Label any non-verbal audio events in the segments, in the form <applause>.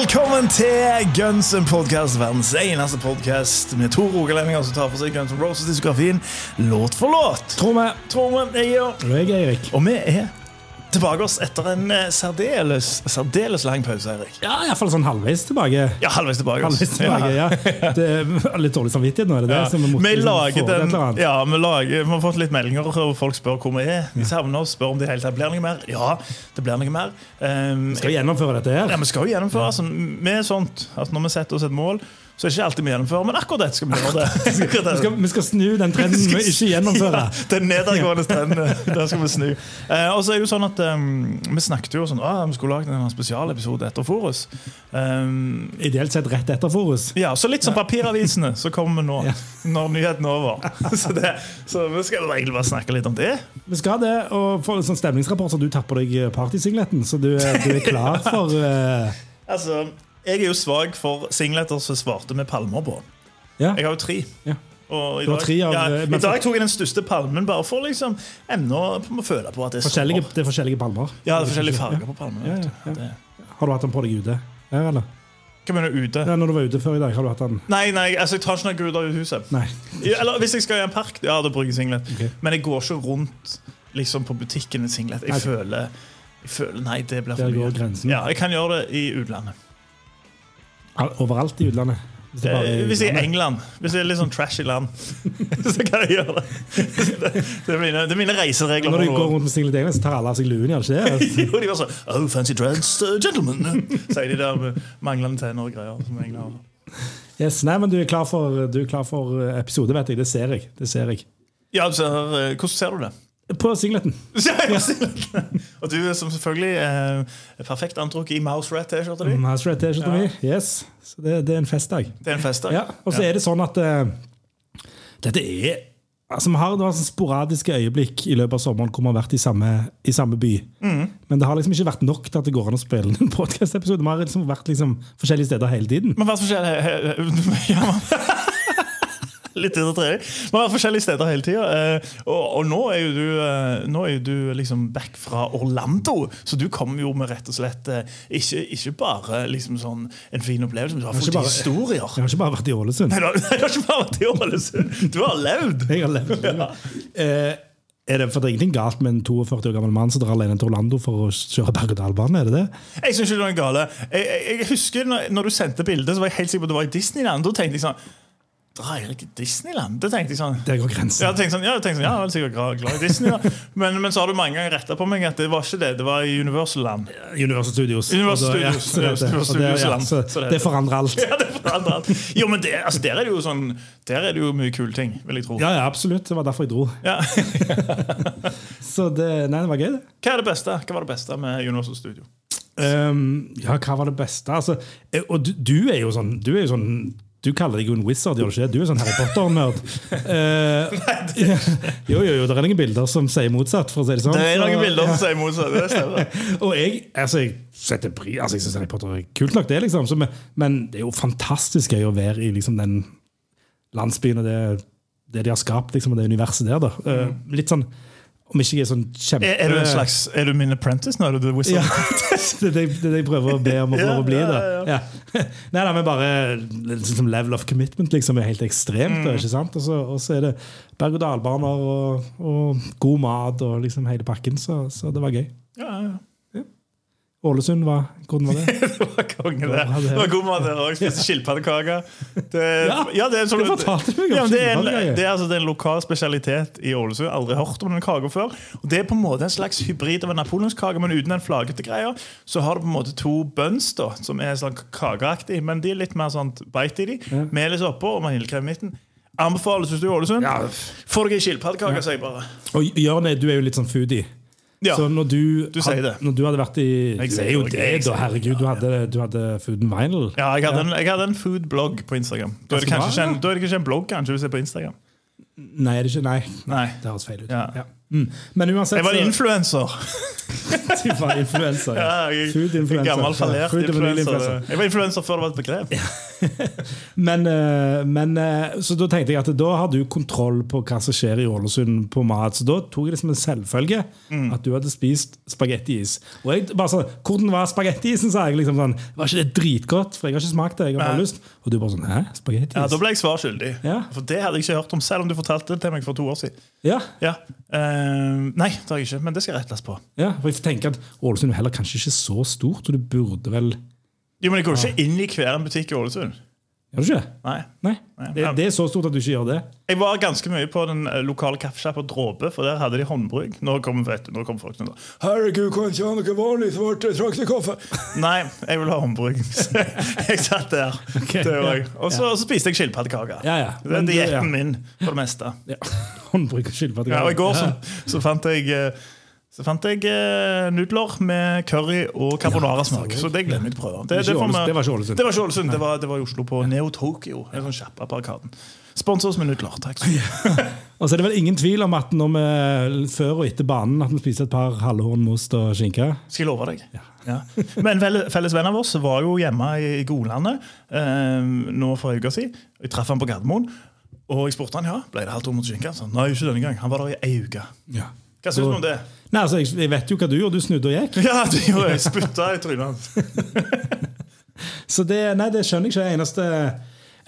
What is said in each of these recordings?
Velkommen til Guns N' Podcast, verdens eneste podkast med to rogalendinger som tar for seg Guns N' Roses-diskografien låt for låt. Tror vi. Tror vi, jeg er Eirik. Og vi er tilbake oss etter en eh, særdeles, særdeles lang pause, Erik. Ja, iallfall sånn halvveis tilbake. Ja, halvveis tilbake. Halvveis tilbake, ja. Det er litt dårlig samvittighet nå, er det det? Ja. Vi Vi, lager den, ja, vi, lager, vi har fått litt meldinger, og folk spør hvor vi er. De savner oss, spør om det hele tatt blir noe mer. Ja, det blir noe mer. Um, Skal vi gjennomføre dette her? Ja, Vi skal jo gjennomføre altså, Vi er sånt at Når vi setter oss et mål, så er det ikke alltid vi gjennomfører, men akkurat dette skal vi gjøre. det <laughs> Vi skal, vi skal snu den trenden vi ikke gjennomfører. <laughs> Ja, den nedadgående trenden. <laughs> Den skal vi snu. Eh, og så er det jo sånn at um, Vi snakket jo sånn ah, Vi skulle lagd en spesialepisode etter Forus. Um, Ideelt sett rett etter Forus. ja, så litt som papiravisene, så kommer vi nå. Ja. Når nyheten er over. Så, det, så vi skal egentlig bare snakke litt om det. Vi skal det, og få en sånn stemningsrapport så du tar på deg partysingletten, så du, er- du er klar for uh... Altså, Jeg er jo svak for singleter som svarte med palmer på. Ja. Jeg har jo tre. ja. Og i, dag, tre av- ja, I dag tok jeg den største palmen bare for liksom ennå å føle på at det er Forskjellige, det er forskjellige palmer. Ja, det er forskjellige farger på palmene. Har du hatt den på deg ute? Her, eller? Hva mener du ute? Ja, når du var ute før i dag, har du hatt den? Nei, nei, altså jeg tar ikke guder ut av huset. Nei. Eller hvis jeg skal i en park, ja, da bruker jeg singlet. Okay. Men jeg går ikke rundt liksom på butikken i singlet. Jeg Nei. føler, jeg føler Nei, det blir for mye. Ja, jeg kan gjøre det i utlandet. Overalt i utlandet. Hvis det er Eh, Hvis jeg er. England, hvis det er litt sånn trashy land, <laughs> så kan jeg gjøre det. <laughs> Det, er, mine, det er mine reiseregler. Når du går rundt med singlet England, så tar alle av seg luen, gjør ikke det? <laughs> Jo, de var sånn Oh, fancy dressed uh, gentlemen. Sier de der med manglende tenner og greier. Som engler har. Yes, nei, men du er klar for, du er klar for episode, vet jeg. Det ser jeg. Det ser jeg. Ja, så, eh, hvordan ser du det? På singleten. <laughs> Ja, ja, og du er som selvfølgelig eh, perfekt antrukket i Mouse Red T-skjorta di. Mouse Red T-skjorta mi. Yes. Så det, det er en festdag. Det er en festdag. Ja, og så er det sånn at eh, dette er Altså, Vi har det var sånn sporadiske øyeblikk i løpet av sommeren hvor vi har vært i samme, i samme by. Mm. Men det har liksom ikke vært nok til at det går an å spille en podkast-episode. Vi har liksom vært liksom forskjellige steder hele tiden. <laughs> Men hva er forskjellig ja, man- <laughs> Litt etter trening. Man er forskjellige steder hele tida. Eh, og, og nå er jo du, eh, nå er du liksom back fra Orlando, så du kommer jo med rett og slett eh, ikke, ikke bare liksom sånn en fin opplevelse, men du har fått bare- historier. Jeg har ikke bare vært i Ålesund. <laughs> Nei, du har, ikke bare vært i Ålesund. Du har levd! Jeg har levd. Eh, er det, for det er ingenting galt med en 42 år gammel mann som drar alene til Orlando for å kjøre berg-og-dal-bane? Er det det? Jeg synes ikke det var gale. Jeg, jeg, jeg husker når, når du sendte bildet, så var jeg helt sikker på at det var i Disneyland. Da tenkte jeg sånn Drar Erik i Disneyland? Det tenkte jeg sånn Det går grensen. Ja, jeg tenkte sånn, ja, jeg tenkte sånn, ja, jeg er sikkert glad, i Disney. Da. Men, men så har du mange ganger retta på meg at det var ikke det. Det var i Universal Land. Universal Studios. Universal Studios, så det Universal det- Studios ja, land, så. Det forandrer alt. Ja, det forandrer alt. Jo, men det, altså, der er det jo sånn Der er det jo mye kule ting, vil jeg tro. Ja, ja, absolutt. Det var derfor jeg dro. Ja. <laughs> Så det, nei, det var gøy, det. Hva er det beste Hva var det beste med Universal Studio? Um, ja, hva var det beste? Altså, eh, og du, du er jo sånn Du er jo sånn du kaller deg jo en wizard, gjør du ikke? det? Du er sånn Harry Potter-nerd. <laughs> <laughs> Uh, jo, jo, jo, det er noen bilder som sier motsatt, for å si det sånn. Det er noen bilder som sier motsatt. Det stemmer. <laughs> Og jeg, altså, jeg setter pri, altså, jeg synes Harry Potter er kult nok, det, liksom. Så, men, men det er jo fantastisk gøy å være i liksom, den landsbyen og det, det de har skapt, liksom, og det universet der. Da. Uh, litt sånn Om ikke jeg er sånn kjempe... Er, er du en slags Er du min apprentice nå? Er du The Wizard? Ja, <laughs> det det, det jeg prøver å be om å få lov å bli. Da. ja, Ja. <laughs> Nei, da, men bare liksom, level of commitment liksom, er helt ekstremt. Mm. ikke sant? Og så, og så er det berg-og-dal-baner og, og god mat og liksom hele pakken. Så, så det var gøy. Ja, ja. Ålesund, var, hvordan <laughs> var det? Det var konge, det. Ja, det- var god mat der òg. Spiste skilpaddekaker. Det, <laughs> Ja, det, det fortalte du meg om ja, det, er en, det er altså det er en lokal spesialitet i Ålesund. Aldri hørt om den kaka før. Og Det er på en måte en slags hybrid av en napoleonskake, men uten den flagete greia. Så har du på en måte to buns da, som er sånn kakeaktig, men de er litt mer sånn bite i de. Melis oppå og vaniljekrem i midten. Anbefales hvis du er i Ålesund. Ja. Få deg ei skilpaddekake, sier jeg bare. Og Jørn, du er jo litt sånn foodie. Ja. Så når du, Du sier det. Når du hadde vært i Jeg sier er jo det, det, da. Herregud, du hadde, du hadde Food and Vinyl. Ja, jeg hadde, en, jeg hadde en foodblogg på Instagram. Da er, det kanskje bra, ikke en, da er det kanskje en blogg kanskje hvis jeg er på Instagram. Nei, er det ikke? Nei. Nei. Det høres feil ut. Ja. Mm. Men uansett Jeg var influenser. <laughs> Du var influenser. Ja, Ja. jeg- Food influencer. Gammel, fallert Food. Jeg var influenser før det var et begrep. <laughs> Men, eh, men eh, Så da tenkte jeg at da har du kontroll på hva som skjer i Ålesund på mat. Så da tok jeg det som en selvfølge Mm. at du hadde spist spagettiis. Og jeg bare sånn Hvordan var spagettiisen, sa jeg. liksom sånn, Var ikke det dritgodt? For jeg har ikke smakt det. jeg har bare lyst. Og du bare sånn Hæ? Spagettiis? Ja, Da ble jeg svar skyldig. Ja. For det hadde jeg ikke hørt om, selv om du fortalte det til meg for to år siden. Ja, Ja. Uh, nei, det har jeg ikke, men det skal rettes på. ja, for jeg tenker at Ålesund er heller kanskje ikke så stort, og det burde vel Jo, Men jeg går ikke inn i hver en butikk i Ålesund. Gjør du ikke? Nei. Nei. Det, det er så stort at du ikke gjør det. Jeg var ganske mye på den eh, lokale kaffesjappa Dråpe, for der hadde de håndbruk. Nå kommer, kommer folk til å Herregud, kan ikke ha noe vanlig svart traktekaffe? <laughs> Nei, jeg vil ha håndbruk. <laughs> Jeg satt der. Okay, det ja. Og så og så spiste jeg skilpaddekake. Ja, ja. Det er dietten ja. min for det meste. Ja. <laughs> Håndbruk og skilpaddekake. Ja, og I går så, så fant jeg eh, så fant jeg eh, nudler med curry og carbonara-smak. Så det gleder jeg meg til å prøve. Det, Det ikke får vi- det var ikke Ålesund. Det var ikke Ålesund, det var, det var i Oslo, på Neo Tokyo. En sånn kjappe på Arkaden. Spons oss med nudler, takk. <laughs> Og så er det vel ingen tvil om at når vi før og etter banen at vi spiser et par halvhorn most og skinke. Skal jeg love deg. Ja. Men en felles, felles venn av oss var jo hjemme i Godlandet eh, nå for en uke siden. Jeg traff han på Gardermoen. Og jeg spurte han, ja, ble det halvt år mot skinke. Han sa nei, ikke denne gang. Han var der i ei uke. Ja. Hva syns du om det? Nei, altså, jeg, jeg vet jo hva du gjorde. Du snudde og gikk. <laughs> Ja, du gjorde jeg spytta i trynet hans. <laughs> Så det, nei, det skjønner jeg ikke. Eneste,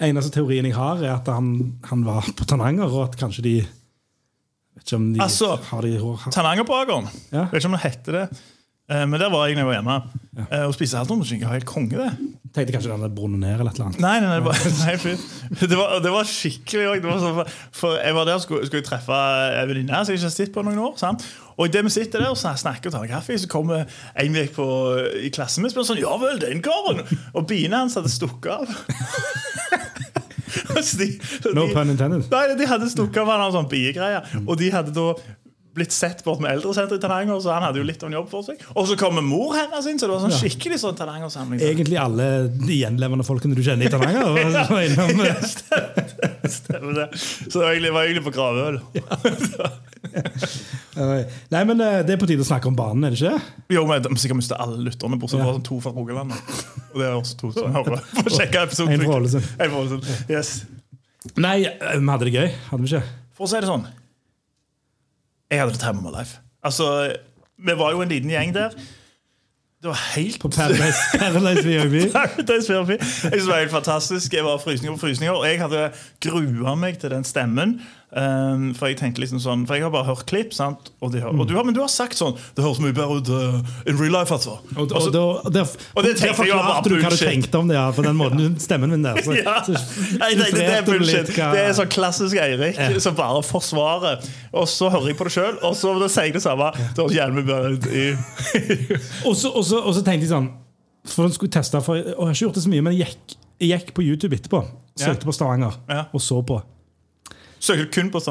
eneste teorien jeg har, er at han, han var på Tananger, og at kanskje de Vet ikke om de Altså, har de har- Tanangerbakeren. Ja. Vet ikke om det heter det. Eh, Men der var jeg da jeg var hjemme. Ja. Og spiste halvt år mot skinke. Helt konge, det. Tenkte kanskje den hadde brunnet ned eller et eller annet. Nei, nei, nei, det var, <laughs> nei det, var, det var skikkelig det var sånn, for- Jeg var der og skulle, skulle treffe en venninne som jeg ikke har sett på noen år. Sant? Og idet vi sitter der og snakker og tar kaffe, så kommer en vekk på, i klassen min og spør sånn Ja vel, den karen! Og biene hans hadde stukket av. <laughs> De, No de- pun intended. Nei, de hadde stukket av han av sånn biegreie. Og de hadde da blitt sett bort med eldresenteret i Tananger, så han hadde jo litt av en jobb for seg. Og så kommer mor hennes inn, så det var sånn skikkelig sånn Tananger-samling. Egentlig alle de gjenlevende folkene du kjenner i Tananger. ja, <laughs> ja, stemmer, Stemmer det. Så det var egentlig, var egentlig på gravøl. Nei, men eh, det er på tide å snakke om banen, er det ikke? Jo, men De sikkert mista alle lytterne, bortsett fra Ja. sånn to fra Rogaland. Og det er også to som hører. For å sjekke episoden. En fra Ålesund. Ålesund. Yes. Nei, eh, vi hadde det gøy. Hadde vi ikke? For å si det sånn Jeg hadde det my life. Altså, Vi var jo en liten gjeng der. Det var helt På Paradise, <laughs> Paradise VIP. Paradise VIP. Jeg synes det var helt fantastisk. Jeg var frysninger på frysninger, og jeg hadde grua meg til den stemmen. Um, for jeg tenkte liksom sånn For jeg har bare hørt klipp, sant? Og, har, og du har, men du har sagt sånn Det høres mye bedre ut uh, in real life, altså. Og, Og så- og, Og det der tenkte jeg forklarte du hva du tenkte om det, ja, på den måten du, stemmen min der. Så, <laughs> ja. så Nei, nei, det, er bullshit. hva- Det er sånn klassisk Eirik Ja. som bare forsvarer. Og så hører jeg på det sjøl, og så sier jeg det samme. Det høres jævlig mye bedre ut i <laughs> Og så, tenkte jeg sånn For jeg skulle teste for, Og jeg har ikke gjort det så mye, men jeg gikk, jeg gikk på YouTube etterpå. Søkte på Stavanger og så på. Søker du kun på? <laughs>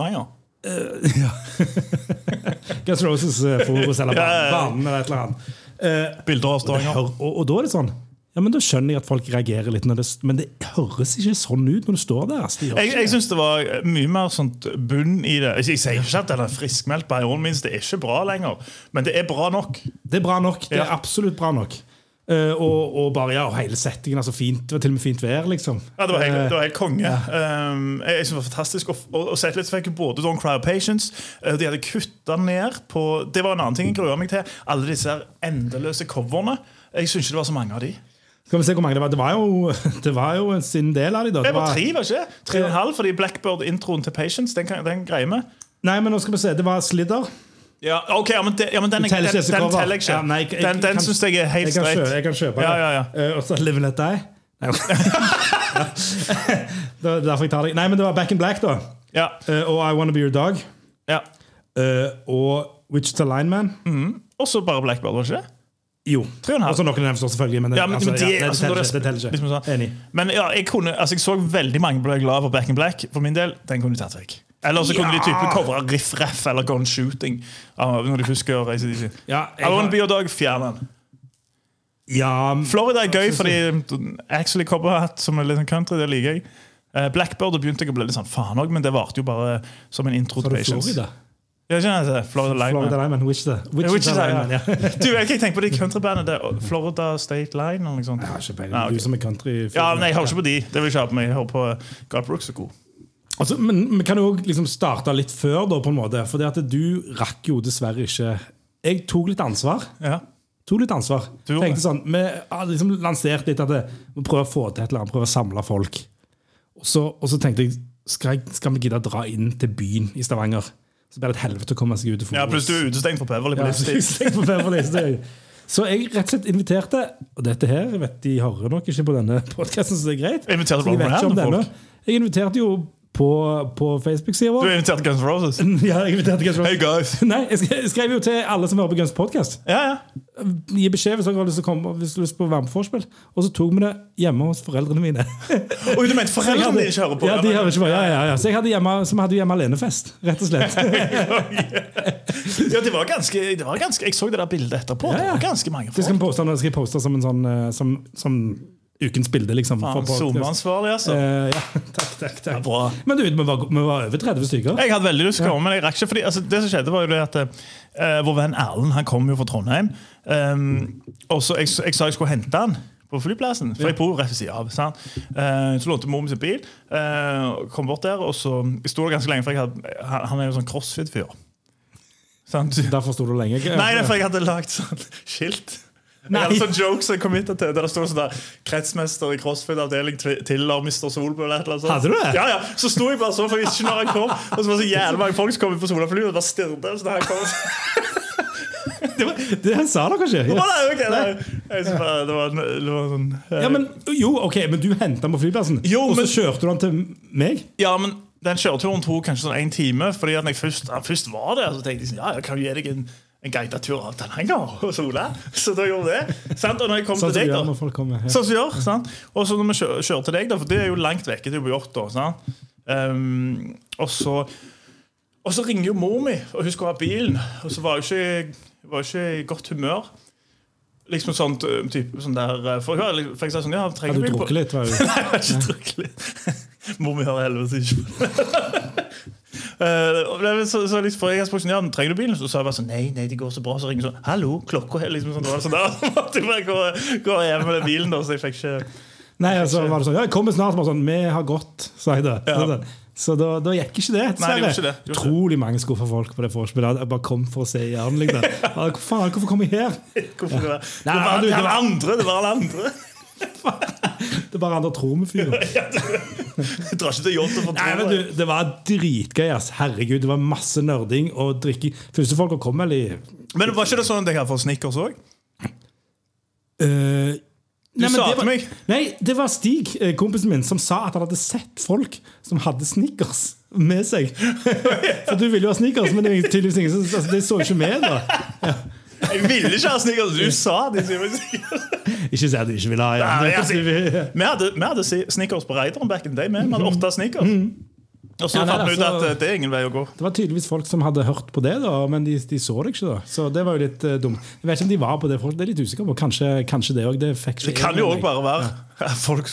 Guns Roses eh, Forus eller Ja, ja, ja. Banen eller et eller annet. Uh, Bilder av Stavanger. og, og da er det sånn Ja, men Da skjønner jeg at folk reagerer litt, det, men det høres ikke sånn ut når du står der. Det Jeg, jeg syns det var mye mer sånt bunn i det. Jeg, jeg sier ikke at den er friskmeldt by all means, det er ikke bra lenger. Men det er bra nok. Det er bra nok. Det er Ja. absolutt bra nok. Eh, og, og bare ja, og hele settingen. altså fint, Det var til og med fint vær, liksom. Ja, Det var helt, Eh, det var helt konge. Um, jeg jeg synes det var fantastisk å, og, og sette litt fikk både Don't Cry of Patience uh, De hadde kutta ned på Det var en annen ting jeg gruer meg til. Alle disse her endeløse coverne. Jeg syns ikke det var så mange av de. Skal vi se hvor mange det var. Det var jo, <laughs> det var jo sin del av de da. Det var tre, var ikke? Tre og en halv, fordi Blackbird-introen til Patience, den, den greier vi. Nei, men nå skal vi se. Det var Slidder. Ja, ok, ja, men, de, ja, men den, den, den, cover. teller jeg ikke. Ja, nei, jeg- jeg den den syns jeg er helt Jeg streit. jeg kan kjøpe Ja, det. ja. Eh, og så Live and Let Die. <laughs> Er derfor jeg tar deg. Nei, men det var Back in Black, da. Ja, Eh, og I Wanna Be Your Dog. ja. Uh, og Wichita Lineman. Og så bare Blackbird, var ikke det? Jo. Tre og en halv. Og så noen står selvfølgelig, men, det- Ja, men, altså, de, ja, det, altså. Det teller ikke. liksom sånn. Enig. Men ja, jeg, kunne, altså, jeg så veldig mange ble glad for Back in Black. For min del, den kunne du tatt vekk. Eller så kunne de Ja. type covre Riff Raff eller Gone Shooting. Ja, når de først reise de Ja, Be Your Dog, fjern den. Ja, Florida er gøy fordi actually Cobberhat, som er litt sånn country, det liker jeg. Eh, Blackbird begynte jeg å bli litt sånn faen òg, men det varte jo bare som en intro til det Patience. Florida. Ja, ikke det? Florida Line. Florida Lineman. Wichita. Wichita, Wichita. Lineman, ja. Du, jeg kan tenke på de countrybandet. det er Florida State Line eller noe sånt. Jeg har ikke peiling. Nei, ok. Du som er country Ja, men Jeg hører ikke på de. Det vil jeg ikke ha på meg. Jeg hører på God Brooks er god. Altså, Men vi kan jo liksom starte litt før, da, på en måte. For du rakk jo dessverre ikke Jeg tok litt ansvar. Ja. Tok litt ansvar. Tenkte sånn, Vi liksom lanserte litt at det, vi prøver å få til et eller annet, prøver å samle folk. Og så, og så tenkte jeg skal, jeg skal vi gidde å dra inn til byen i Stavanger? Så blir det et helvete å komme seg ut. til ja, plutselig du er utestengt fra Beverly på livstid. Ja, så jeg. Rett og slett inviterte Og dette her jeg vet de hører nok ikke på denne podkasten, så det er greit. Inviterte Så de vet ikke om denne. Jeg inviterte jo på, på Facebook-sida Du har invitert Guns N' Roses. <laughs> Ja, jeg invitert Guns Roses. Hey guys. <laughs> Nei, jeg skrev, jo til alle som hører på Guns Podcast. Ja, ja. Gi beskjed hvis dere har lyst til å komme Hvis du har lyst på å være med på vorspiel. Og så tok vi det hjemme hos foreldrene mine. <laughs> Oi, du mente foreldrene dine ikke hører på? Ja, de hører ikke på. Ja, ja, ja. Så jeg hadde hjemme, som hadde hjemme alenefest, rett og slett. Ja, det var ganske, det var ganske Jeg så det der bildet etterpå. Ja, ja. Det var ganske mange folk. Det skal vi poste, skal poste som en sånn eh, Som, som ukens bilde, liksom. Faen, SoMe-ansvarlig, altså. Eh, ja, <laughs> takk, takk, takk. bra. Men du, vi var, vi var over 30 stykker. Jeg hadde veldig lyst til å komme, men jeg rakk ikke. Fordi, altså, det som skjedde var jo det at uh, Vår venn Erlend han kom jo fra Trondheim. Um, og så jeg, jeg sa jeg skulle hente han på flyplassen, for jeg bor rett ved siden av. sant? Eh, så lånte mor min sin bil, uh, kom bort der, og så jeg sto der ganske lenge, for hadde, han, han er jo sånn crossfit-fyr. Sant? Derfor sto du lenge. Nei, det er fordi jeg hadde lagd sånn skilt. Jeg hadde sånn jokes jeg kom hit til Der det stod sånn der Kretsmester i crossfit-avdeling til Mr. Solbø eller annet sånt. Hadde du det? Ja, ja. Så sto jeg bare så, for jeg visste ikke når han kom. Og så var det så jævlig mange folk som kom på Solaflyet og bare stirret. Så han kom, <laughs> Det, var, det sa dere ikke. Yes. Oh, nei, ok, nei. Jeg bare, det, var, det var sånn eh, Ja, men, jo, ok, men du henta den på flyplassen, Jo, og så men- kjørte du den til meg? Ja, men den kjøreturen tok kanskje sånn en time. Fordi at når jeg først, først var der, så tenkte jeg sånn, ja, jeg kan gi deg en, en guidet tur av Tananger og Sola. Så da gjorde det. Sant? Og når jeg kom Sånn til deg, da. Sånn som gjør, sant? Og så når vi kjører, kjører til deg, da, for det er jo langt vekke til på Hjort. sant? Um, og så og så ringer jo mor mi, og hun skulle ha bilen. Og så var hun ikke, var ikke i godt humør. Liksom sånn type sånn der For, hun, har for sånn, ja, Har trenger du bil på drukket litt? Var hun? <laughs> Nei, jeg har ikke drukket litt. <laughs> Mor mi hører heldigvis ikke på <laughs> Det er så, så liksom, for jeg spurte ja, trenger du bilen? Så sa jeg bare sånn, nei, nei, det går så bra. Så ringer sånn, hallo, klokka er liksom sånn, Så sånn. Så <laughs> måtte jeg bare gå, gå hjem med bilen, da, så jeg fikk ikke Nei, så var det sånn, ja, jeg kommer snart. Bare sånn, vi har gått, sa jeg da. Ja. Så da, da gikk ikke det. Det det. Det Utrolig mange skuffa folk på det vorspielet. Jeg bare kom for å se Jern. Liksom. <laughs> Hva faen, hvorfor kom jeg her? Hvorfor det var Det var det var- andre! Det var alle andre. Det er bare andre tror med fyren. <laughs> Du drar ikke til Jåttå for å Nei, men du, det. Var dritgøy. ass. Herregud, det var masse nerding og drikking. Første folk kom vel i Men var ikke det sånn at jeg hadde fått Snickers òg? Eh, Du sa det til var, meg. Nei, det var Stig, eh, kompisen min, som sa at han hadde sett folk som hadde snickers med seg. <laughs> For du ville jo ha snickers, men det er tydeligvis ingen som altså, Det så ikke med, da. Jeg ville ikke ha Snickers, du sa det. sier jeg Snickers. Ikke si at du ikke ville ha Nei, <laughs> ja. altså, Vi hadde, vi hadde Snickers på Reideren back in the day. Vi hadde åtte Snickers. Og så Ja, nei, fant vi ut altså- at det er ingen vei å gå. Det var tydeligvis folk som hadde hørt på det, da, men de, de så det ikke. da Så det var jo litt uh, dumt. Jeg vet ikke om de var på det, folk, det er litt usikker på. Kanskje, kanskje det òg. Det, Det kan jo òg bare være ja. folk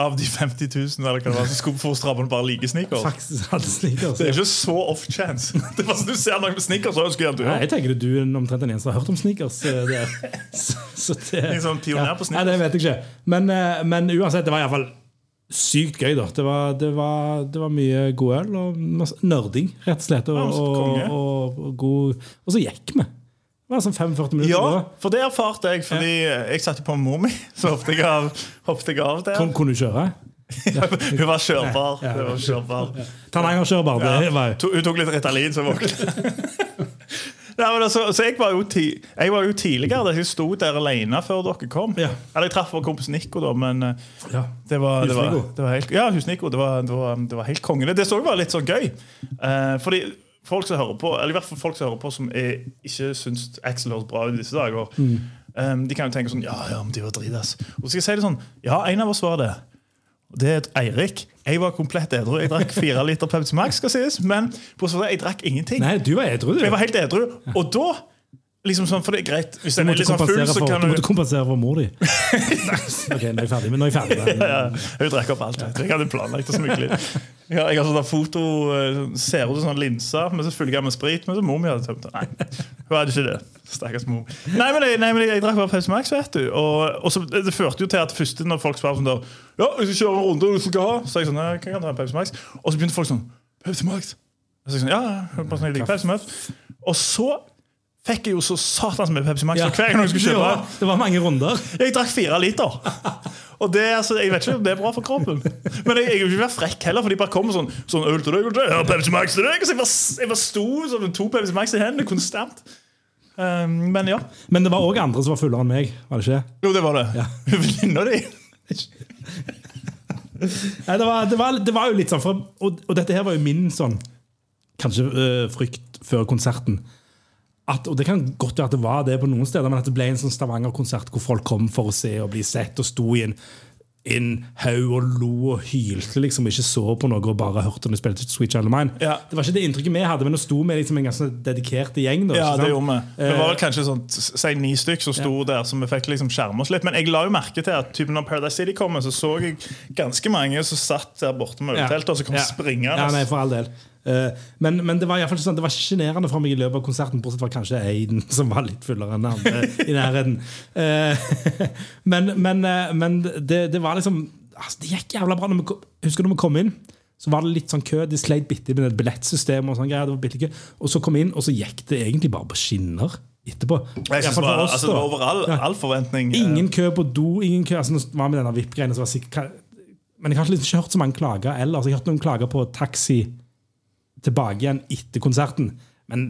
av de 50 000 eller hva det var, som skulle få strammene bare like Snickers. Faktisk hadde snickers. Det er ikke så off chance. <laughs> Det var sånn Du ser noen med Snickers, så ønsker du Nei, jeg tenker du er omtrent den eneste som har hørt om sneakers. eh, der. <laughs> Så, så det, sånn pioner på sneakers. Nei, det vet jeg ikke. Men, eh, men uansett, det var iallfall sykt gøy. da Det var, det var, det var mye god øl og nerding, rett og slett. Og, og, og, og, god, og så gikk vi. Det var sånn 45 minutter. Ja, for det erfarte jeg, fordi jeg satt jo på mor mi. <laughs> Så hoppet jeg av, hoppet jeg av der. Kon, kunne du kjøre? Hun var kjørbar. Det var kjørbar. Tananger-kjørbar. Det var jo To- Hun tok litt Ritalin, så våknet <laughs> Nei, men altså, så jeg var, jo ti, jeg var jo tidligere der. Jeg sto der alene før dere kom. Ja. Eller jeg traff vår kompis Nico, da, men eh, ja. det var, det var, Hus-Nico. det var helt, Ja, Hus-Nico. Det var, det, var, det var helt konge. Det, det så jeg var litt sånn gøy. Eh, fordi folk som hører på, eller i hvert fall folk som hører på som er, ikke syns Axel høres bra ut i disse dager, Mm. um, de kan jo tenke sånn Ja, ja, men de var dritass. Og så skal jeg si det sånn Ja, en av oss var det. Det er Eirik. Jeg var komplett edru. Jeg drakk fire liter Pepsi Max, skal sies. Men på jeg drakk ingenting. Nei, du var edru, du. Jeg var helt edru. Og da Liksom sånn, For det er greit. Hvis den er litt sånn full, så kan du du måtte kompensere for mor di. <laughs> ok, nå er jeg ferdig. Men nå er jeg ferdig. ja, hun drikker opp alt. Jeg hadde planlagt å smugle. Ja, jeg har sånn foto eh, Ser ut som sånn linser, men så fyller jeg med sprit. Men så mor mi hadde tømt det. Nei, hun hadde ikke det. Stakkars mor. Nei, men jeg, nei, men jeg, jeg drakk bare Pepsi Max, vet du. Og, og så, det førte jo til at først når folk spør sånn der Ja, vi skal kjøre en runde, hva skal ha? Så jeg sånn, «Ja, jeg kan ta en Pepsi Max. Og så begynte folk sånn Pepsi Max? Så jeg sånn, ja, jeg, bare sånn, jeg liker Pepsi Max. Og så fikk jeg jo så satans mye Pepsi Max for hver gang jeg skulle kjøpe. <laughs> Ja, det var mange runder. Jeg drakk fire liter. Og det, altså, Jeg vet ikke om det er bra for kroppen. Men jeg, jeg vil ikke være frekk heller, for de bare kommer sånn Sånn øl til deg, ja, Pepsi Max til deg. Så jeg bare, jeg bare sto som to Pepsi Max i hendene konstant. Um, men ja. Men det var òg andre som var fullere enn meg. var det ikke? Jo, det var det. Ja. <laughs> Venninna di. Nei, det, var, det, var, det var jo litt sånn, for, og, og dette her var jo min sånn Kanskje øh, frykt før konserten. At, og Det kan godt være at det var det på noen steder, men at det ble en sånn Stavanger-konsert hvor folk kom for å se og bli sett, og sto i en, en haug og lo og hylte, liksom, og ikke så på noe og bare hørte når de spilte Sweet Child of Mine. Ja. Det var ikke det inntrykket vi hadde, men nå sto med liksom en ganske dedikert gjeng. Da, Ja, det gjorde vi. Det var vel Eh, kanskje sånn, si ni stykk som sto der, så vi fikk liksom skjerme oss litt. Men jeg la jo merke til at typen når Paradise City kom, så så jeg ganske mange som satt der borte med Ja. og så kom Ja. springende. Ja, nei, for all del. Eh, men, men det var i hvert fall sånn, det var sjenerende for meg i løpet av konserten, bortsett fra kanskje Aiden, <laughs> som var litt fullere enn andre i nærheten. Eh, <laughs> men men, eh, men det, det var liksom altså, Det gikk jævla bra. Når vi husker du når vi kom inn? Så var det litt sånn kø. De sleit bitte med et billettsystemet. Og sånn greier, det var bitte kø. Og så kom vi inn, og så gikk det egentlig bare på skinner etterpå. Jeg synes bare, altså, det var over all, Ja. all forventning. Ingen kø på do. ingen kø, altså Nå var vi denne VIP-greiene Men jeg har ikke hørt så mange klager ellers. Jeg har hørt noen klager på taxi tilbake igjen etter konserten. Men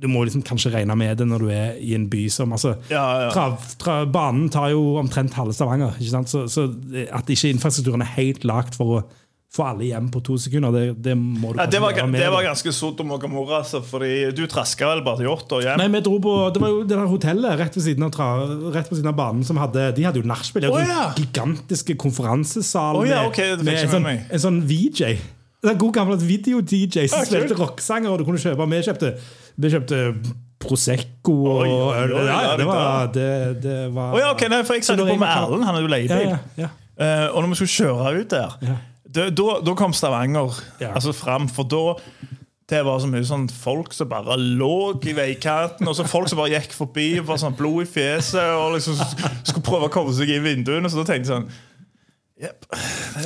du må liksom kanskje regne med det når du er i en by som altså, Ja, ja. Tra, tra, Banen tar jo omtrent halve Stavanger. Så, så at ikke infrastrukturen er helt lagt for å få alle hjem på to sekunder, det, det må du Ja, det, var, gjøre med. det var ganske Sodom og Gomorra, altså, fordi du traska vel bare til Hjort og hjem? Nei, vi dro på, Det var jo det der hotellet rett ved siden av, tra, rett ved siden av banen som hadde De hadde jo nachspiel. Sånn ja. gigantiske konferansesal oh, ja, med, ok, med en, sånn, med en sånn VJ. En gode gamle video-DJ som spilte rockesanger, og du kunne kjøpe Vi kjøpte, vi kjøpte Prosecco og øl. Ja, det var, det det, var oh, ja, okay, nei, for Jeg satt på med Erlend, han er jo leiebil. ja, ja. uh, og når vi skulle kjøre ut der, da, da, da kom Stavanger altså fram. For da det var så mye sånn folk som bare lå i veikanten, og så folk som bare gikk forbi var sånn blod i fjeset og liksom skulle prøve å komme seg i vinduene. Så da tenkte jeg sånn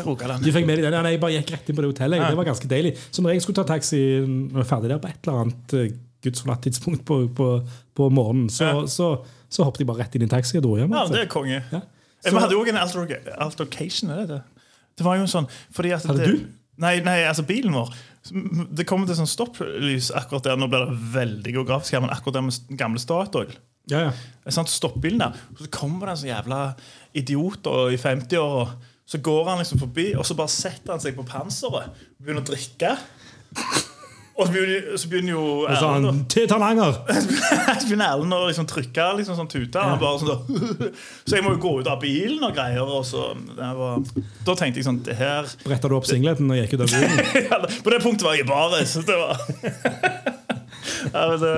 Rogaland. Du fikk med deg den? Ja, nei, jeg bare gikk rett inn på det hotellet. Ja. Det var ganske deilig. Så når jeg skulle ta taxi når jeg var ferdig der på et eller annet eh, gudsforlatt tidspunkt på, på, på morgenen, så, Ja. så, så hoppet jeg bare rett inn i taxi og dro hjem. Ja, altså. det er konge. Vi hadde også en alterca- altercation. Er det det? Det var jo en sånn fordi at Hadde det, du? Nei, nei, altså bilen vår. Det kommer til sånn stopplys akkurat der. Nå blir det veldig geografisk her, men akkurat der med gamle Statoil. Ja, ja. Stoppbilen der. Så kommer det en sånn jævla idiot i 50-åra. Så går han liksom forbi, og så bare setter han seg på panseret og begynner å drikke. Og så begynner, så begynner jo Og så han til Tananger! <laughs> så begynner Erlend å liksom trykke liksom sånn tute. Ja. bare sånn da, <laughs> så jeg må jo gå ut av bilen og greier. Og så, det var, da tenkte jeg sånn det her Bretta du opp singleten og gikk ut av <laughs> bilen? På det punktet var jeg i baris. Det var ja, men det,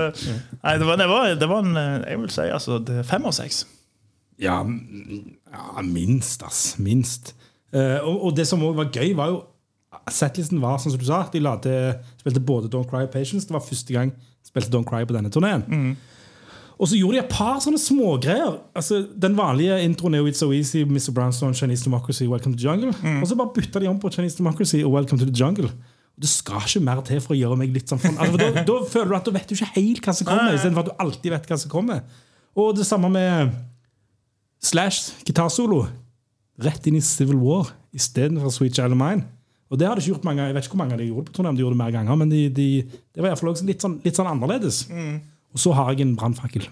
Nei, det var, det var, det var en eh, Jeg vil si altså, det er fem og seks. Ja, ja minst, ass. Minst. Uh, og, og det som også var gøy, var jo Settlisten var sånn som du sa. De la til, spilte både Don't Cry og Patience. Det var første gang de spilte Don't Cry på denne turneen. Og så gjorde de et par sånne smågreier. Altså, den vanlige introen er jo It's So Easy, Mr. Brownstone, Chinese Democracy, Welcome to the Jungle. Og så bare bytta de om på Chinese Democracy og Welcome to the Jungle. Og Det skal ikke mer til for å gjøre meg litt sånn. Altså, for da, da føler du at du vet jo ikke helt hva som kommer, istedenfor at du alltid vet hva som kommer. Og det samme med Slash gitarsolo. Rett inn i Civil War istedenfor Sweet Child of Mine. Og det har de ikke gjort mange Jeg vet ikke hvor mange de gjorde på om de gjorde det mer ganger, men de, de, det var i hvert fall litt sånn, litt sånn annerledes. Og så har jeg en brannfakkel.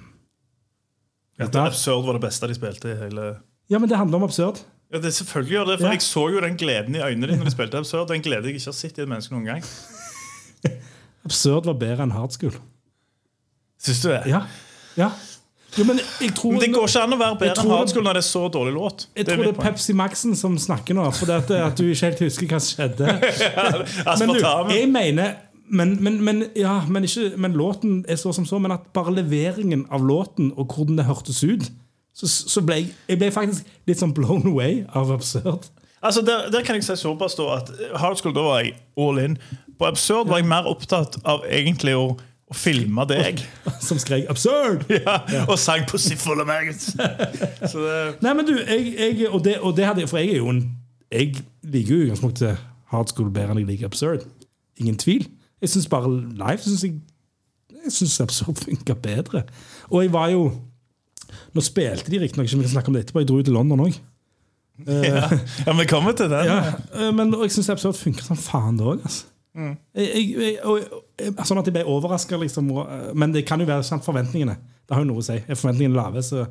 Ja, Absurd var det beste de spilte i hele Ja, men det handler om absurd. Ja, det Selvfølgelig gjør det, for Ja. jeg så jo den gleden i øynene dine når de spilte Absurd. Den gleden jeg ikke har sett i et menneske noen gang. <laughs> Absurd var bedre enn hard school. Syns du det? Ja. ja. Jo, men tror det går ikke an å være bedre tror enn Hardskolen når det er så dårlig låt. Jeg tror det er Pepsi Maxen som snakker nå, for det at, at du ikke helt husker hva som skjedde. <laughs> Men du, jeg mener men, men, men, ja, men, ikke, men låten er så som så, men at bare leveringen av låten og hvordan det hørtes ut, så, så ble jeg, jeg ble faktisk litt sånn blown away av absurd. Altså, der, der kan jeg si såpass da at Hard School, da var jeg all in. På Absurd var jeg mer opptatt av egentlig å, å filma deg. <laughs> Som skrek 'absurd'! <laughs> Ja, og sang på Siffel og meg. <laughs> Så Nei, men du, jeg, jeg, og, det, og det hadde jeg For jeg er jo en Jeg liker jo i utgangspunktet hard school bedre enn jeg liker absurd. Ingen tvil. Jeg syns bare live synes jeg, jeg synes absurd funker bedre. Og jeg var jo Nå spilte de riktignok ikke, vi kan snakke om det etterpå. Jeg dro jo til London òg. ja. ja, vi kommer til den. Ja, eh, men og jeg syns absurd funker som faen, det òg. Altså. Jeg, jeg, jeg, og- og- sånn at jeg ble overraska, liksom. eh, Men det kan jo være sant, forventningene. Det har jo noe å si. Er forventningene lave, så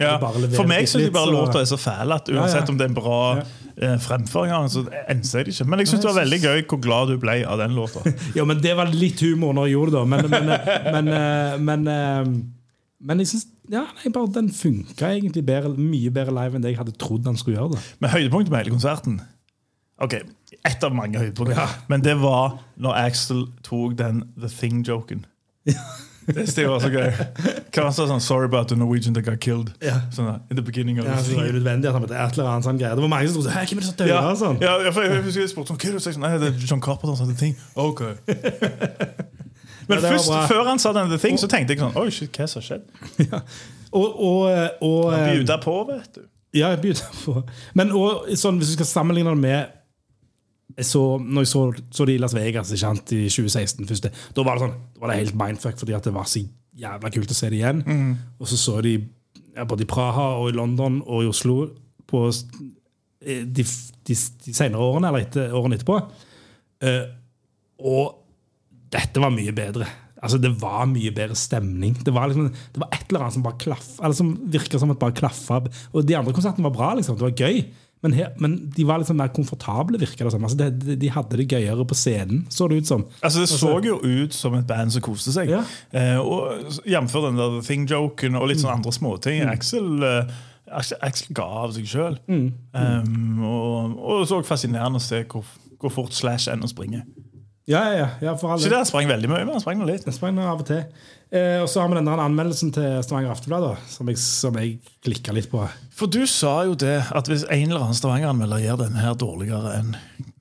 Ja. For meg syns jeg bare så- låta er så fæle at uansett Ja, ja. om det er en bra eh, fremføring, så enser jeg det ikke. Men jeg syns det var veldig gøy hvor glad du ble av den låta. <laughs> Ja, men det var litt humor når jeg gjorde det. Men, men, men, eh, men, eh, men jeg syns ja, nei, bare den funka egentlig bedre, mye bedre live enn det jeg hadde trodd den skulle gjøre. det Men høydepunktet med hele konserten Ok, Ett av mange høydepunkter. Men det var når Axel tok den The Thing-joken. Det var så gøy. Hva sa sånn 'Sorry about the Norwegian that got killed'. Yeah. Sånn in the beginning of Ja, så det var nødvendig at han måtte et eller annet sånn greie. Det var mange som trodde Hæ, hvem er det som dør? Ja, Sånn. ja, jeg, jeg, jeg jeg spurte sånn, hva er det? Sånn, Nei, det er John Carpenter som heter Ting. Ok. <laughs> Men Ja, først, før han sa den The Thing, så tenkte jeg sånn Oi, shit, hva som har skjedd? Og, og, og Han eh, bjuda på, vet du. Ja, jeg begynte på Men og, sånn, hvis du skal sammenligne det med så, når jeg så, så det i Las Vegas sant, i 2016, første, da var det sånn, da var det helt mindfuck fordi det var så jævla kult å se det igjen. Og så så de ja, både i Praha og i London og i Oslo på eh, de, de, de senere årene, eller etter, årene etterpå. Uh, og dette var mye bedre. Altså, det var mye bedre stemning. Det var, liksom, det var et eller annet som bare klaff, eller som virka som at bare klaffa. Og de andre konsertene var bra, liksom. Det var gøy. Men, her, men de var litt sånn mer komfortable, virka det som. Altså, de, de, de hadde det gøyere på scenen, så det ut som. Altså, Det så jo ut som et band som koste seg. Ja. Eh, og Jf. den der Thing-joken og litt sånne andre småting. Axel, eh, Axel, Axel ga av seg sjøl. Um, og, og så fascinerende å se hvor, hvor fort Slash ennå springer. Ja, ja, ja, for alle. Så det sprang veldig mye, men han sprang nå litt. Jeg sprang av og til. Eh, og så har vi denne anmeldelsen til Stavanger Aftenblad, som jeg, som jeg klikka litt på. For du sa jo det at hvis en eller annen Stavanger-anmelder gjør denne her dårligere enn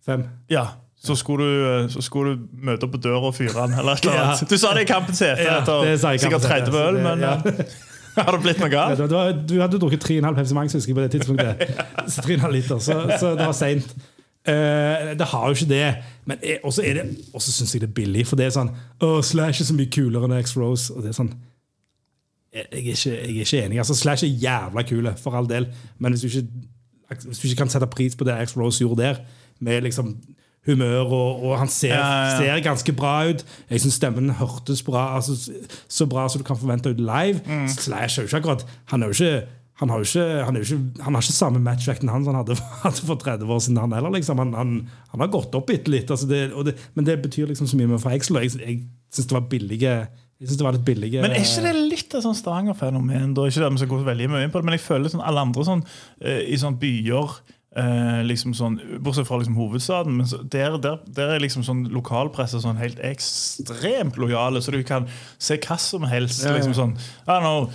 Fem. Ja, så skulle, du, eh, så skulle du møte opp på døra og fyre den. Eller eller annet. Du sa det i Kampens hete Ja, etter sikkert Kampens 30 øl, men ja. eh, har det blitt noe galt? du, hadde drukket 3,5 Pepsi Max husker jeg, på det tidspunktet. <laughs> Så 3,5 liter, så, så det var seint. Eh, det har jo ikke det. Men jeg- også er det også syns jeg det er billig. For det er sånn oh, Slash er så mye kulere enn X-Rose. Og det er sånn jeg, jeg, er ikke, jeg er ikke enig. Altså, Slash er jævla kule, for all del. Men hvis du ikke, hvis du ikke kan sette pris på det X-Rose gjorde der, med liksom humør, og, og han ser, Ja, ja, ja. ser ganske bra ut. Jeg syns stemmen hørtes bra altså, så bra som du kan forvente ut live. Mm. Slash er jo ikke akkurat Han er jo ikke han har jo ikke, han ikke, han har ikke samme matchvekten han som han hadde, <laughs> hadde for 30 år siden. Han heller liksom, han, han, han har gått opp bitte litt. Altså det, det, men det betyr liksom så mye med for Excel. Jeg, jeg syns det var billige jeg synes det var litt billige Men er ikke det litt et sånn Stavanger-fenomen? da? Ikke det vi skal gå veldig mye inn på det, men jeg føler sånn alle andre sånn, eh, i sånne byer eh, liksom sånn, Bortsett fra liksom hovedstaden, men så, der, der, der er liksom sånn lokalpresse sånn helt ekstremt lojale, så du kan se hva som helst. Ja, ja. liksom sånn, I don't know,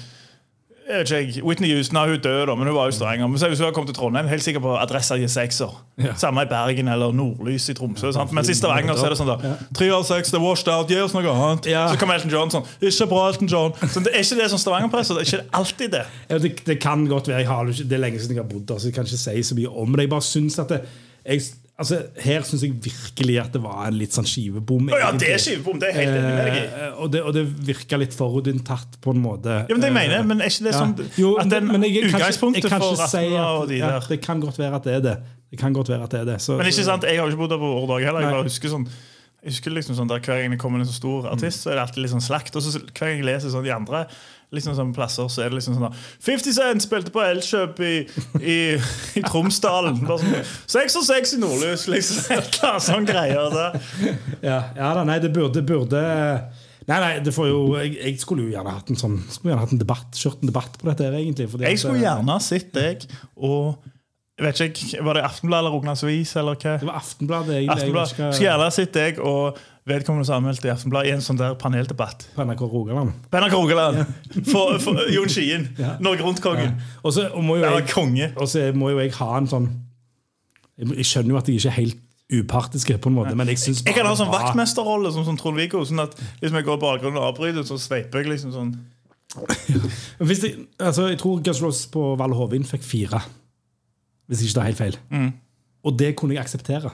jeg vet ikke, Whitney Houston hun død, da, men hun var jo Stavanger. Men hvis hun hadde kommet til Trondheim, helt sikkert på adressa i sekser. Ja. Samme i Bergen eller Nordlys i Tromsø. sant? Mens i Stavanger så er det sånn da, tre av seks, det er washed out, gi oss noe annet. Ja. Så kommer Elton John sånn, ikke bra Elton John. Så det er ikke det som Stavanger-presse, det er ikke alltid det. Ja, det, det kan godt være. Jeg har, det er lenge siden jeg har bodd der, så jeg kan ikke si så mye om det. Jeg bare synes at det, jeg, altså, Her syns jeg virkelig at det var en litt sånn skivebom. Oh, ja, det er skivebom, det er helt enig med deg i. Eh, og, det, og det virka litt forutinntatt på en måte. Ja, men det jeg mener, Eh, men er ikke det ja. sånn Jo, at den men jeg utgangspunktet jeg kan ikke si at- de ja, Det kan godt være at det er det. Det kan godt være at det er det. Så, Men ikke sant, jeg har jo ikke bodd der på årdag heller. Jeg bare husker sånn jeg husker liksom sånn der Hver gang det kommer en så stor artist, så er det alltid litt sånn slakt. Og så hver gang jeg leser sånn de andre liksom sånn plasser, så er det liksom sånn da 50 Cent spilte på Elkjøp i, i, i Tromsdalen. Bare sånn, 6 og 6 i Nordlys, liksom. Et eller annet sånn greier der. Ja, ja da, nei, det burde, burde Nei, nei, det får jo jeg, jeg skulle jo gjerne hatt en sånn Skulle gjerne hatt en debatt Kjørt en debatt på dette her, egentlig. Jeg skulle at, gjerne ha sett deg og jeg vet ikke, Var det Aftenbladet eller Rognas Avis? eller hva? Det var Aftenbladet. egentlig. Jeg vet Aftenblad. Skulle gjerne sett deg og vedkommende som anmeldte Aftenbladet i en sånn der paneldebatt. På NRK Rogaland. på NRK Rogaland! For, for Jon Skien. <laughs> Norge Rundt-kongen. Og så må jo jeg, og så må jo jeg ha en sånn Jeg, jeg skjønner jo at jeg ikke er helt upartisk, på en måte, men jeg syns Jeg kan ha sånn vaktmesterrolle som, som Trond-Viggo. Sånn at hvis vi går i bakgrunnen og avbryter, så sveiper jeg liksom sånn. <laughs> Jeg, altså, jeg tror Roses på Val Hovin fikk fire. Hvis ikke det er helt feil. Og det kunne jeg akseptere.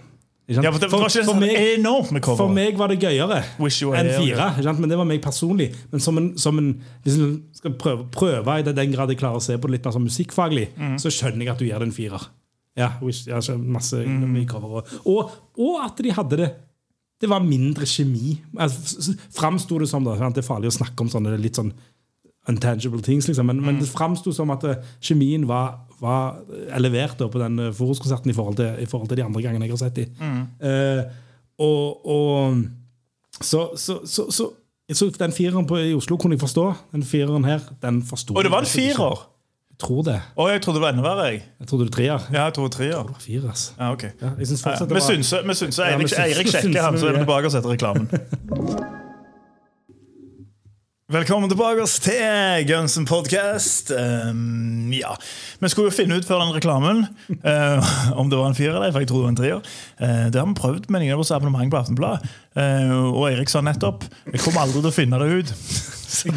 Ja, for ikke for, sånn meg, for meg var det gøyere enn fire. Men det var meg personlig. Men som en, som en, hvis du skal prøve, prøve i den grad jeg klarer å se på det litt mer sånn musikkfaglig, mm. så skjønner jeg at du gir det en firer. Ja, wish, ja, masse mm. Og, og, og at de hadde det Det var mindre kjemi. Altså, Framsto det som da. Det er farlig å snakke om sånne litt sånn untangible things, liksom. men, men det framsto som at eh, kjemien var, var elevert da, på den eh, Forus-konserten i, i forhold til de andre gangene jeg har sett de. Eh, og, og så, så, så, så, så den fireren på, i Oslo kunne jeg forstå. Den fireren her, den forsto Og det var en firer! Jeg tror det. Å, jeg trodde det var enda verre. jeg. Jeg trodde det var treer. Ja, jeg trodde det var treer. Fire, altså. Ja, ok. Ja, jeg synes Ja, fortsatt det var- vi synser. Ja, Eirik, synser <laughs> han, så er tilbake og setter reklamen. <laughs> Velkommen tilbake til Gunsen podcast. Um, ja, Vi skulle jo finne ut før den reklamen uh, om det var en firer eller for en treer. Eh, det har vi prøvd med ingen av oss abonnement på Aftenbladet. Eh, og Eirik sa nettopp jeg kommer aldri til å finne det ut. <laughs> så,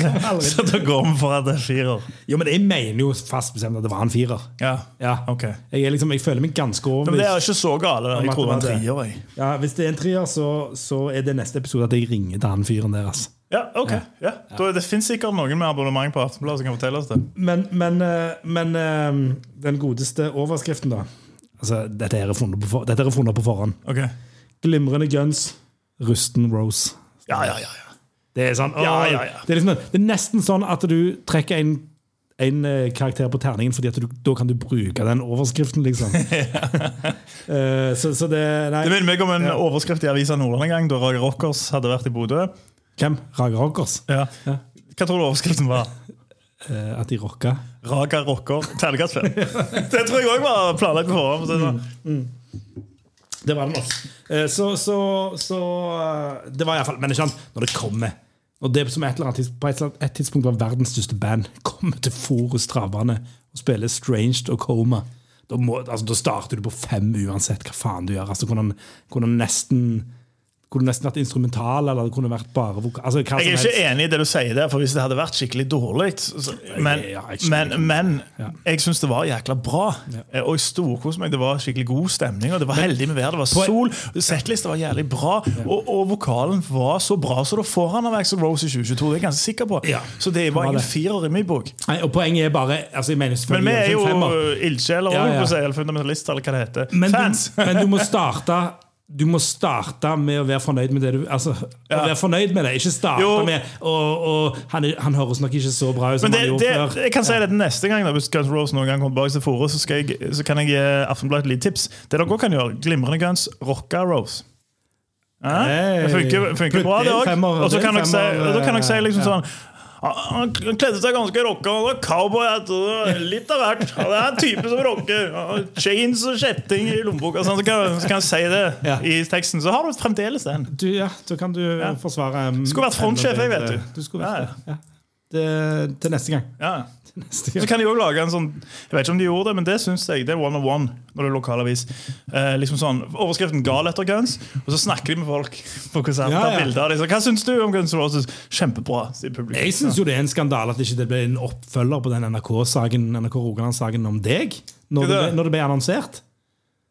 så da går vi for at det er firer. Jo, men jeg mener jo fast bestemt at det var en firer. Ja, Ja. ok. Jeg, er liksom, jeg føler meg ganske Men det er ikke så gale. Jeg tror det var en trier. Ja, hvis det er en trier, så, så er det neste episode at jeg ringer til han fyren der. Altså. Ja, ok. Ja. Da, det finnes sikkert noen med abonnement på Aftenbladet som kan fortelle oss det. Men, men, eh, men eh, den godeste overskriften, da altså, Dette er funnet på, for, dette er funnet på forhånd. Okay. Glimrende guns, rusten Rose. Ja, ja, ja. ja. Det er sånn, Ja, ja, ja. Det, er liksom, det er nesten sånn at du trekker en, en eh, karakter på terningen, fordi at du, da kan du bruke den overskriften, liksom. <laughs> Eh, så, så det Nei. Det minner meg om en overskrift i Avisa Nordland en gang, da Raga Rockers hadde vært i Bodø. Hvem? Raga Rockers? Ja. Hva tror du overskriften var? Eh, at de rocka? Raga Rocker, terningkast fem. <laughs> Det tror jeg òg var planlagt på forhånd. for å si det var det nok. Eh, Så, så, så eh, Det var iallfall Men ikke sant, når det kommer og det som et eller annet, på et, eller annet- et tidspunkt var verdens største band, <laughs> kommer til Forus Travbane og spiller Stranged og Coma da, må, altså, da starter du på fem uansett hva faen du gjør. Altså, han, kunne nesten kunne nesten vært instrumental, eller det kunne vært bare vokal. Altså, Jeg er ikke enig i det du sier der, for hvis det hadde vært skikkelig dårlig så- Men, Ja, jeg men, men Ja. jeg syns det var jækla bra. Ja. Og jeg storkoste meg. Det var skikkelig god stemning, og det var heldig med været. Det var sol. Settlista var jævlig bra, og, og vokalen var så bra, så da får han av Axel Rose i 2022. Det er jeg ganske sikker på. Ja, Så det var ingen firer i min bok. Nei, og Poenget er bare altså, Men vi er jo ildsjeler, eller fundamentalister, eller hva det heter. men Fans! Du, men du må starte du må starte med å være fornøyd med det du Altså, Ja. å være fornøyd med det, ikke starte Jo. med og, og han, han høres nok ikke så bra ut som det, han gjorde det, før. jeg kan si det neste gang da, Hvis Guns Rose noen gang kommer tilbake til Fore, så, jeg, så kan jeg gi Aftenbladet et lite tips. Det dere også kan gjøre, glimrende Guns, rocka Rose. Ja? Hey. Det funker, funker bra, Det òg. Og så kan dere si, kan dere si liksom ja. sånn han han kledde seg ganske rocka. Han var cowboyhatt og litt av hvert. Han er en type som rocker. Chains og kjetting i lommeboka. Sånn, så, kan, så kan jeg si det Ja. i teksten. Så har du fremdeles den. Du, ja, så kan du forsvare um, Skulle vært frontsjef, jeg, vet du. Du skulle vært Ja, det. Ja. Det. Til neste gang. Ja. <laughs> Til neste Så kan de òg lage en sånn Jeg vet ikke om de gjorde det, men det syns jeg. Det er one of one når det er lokalavis. Eh, liksom sånn, Overskriften 'Gal etter Guns', og så snakker de med folk på konsert. Ja, ja. bilder Hva syns du om Guns N' Roses? Kjempebra. Jeg syns jo det er en skandale at det ikke ble en oppfølger på den NRK-saken NRK Rogaland-saken om deg. Når det, det? når det ble annonsert.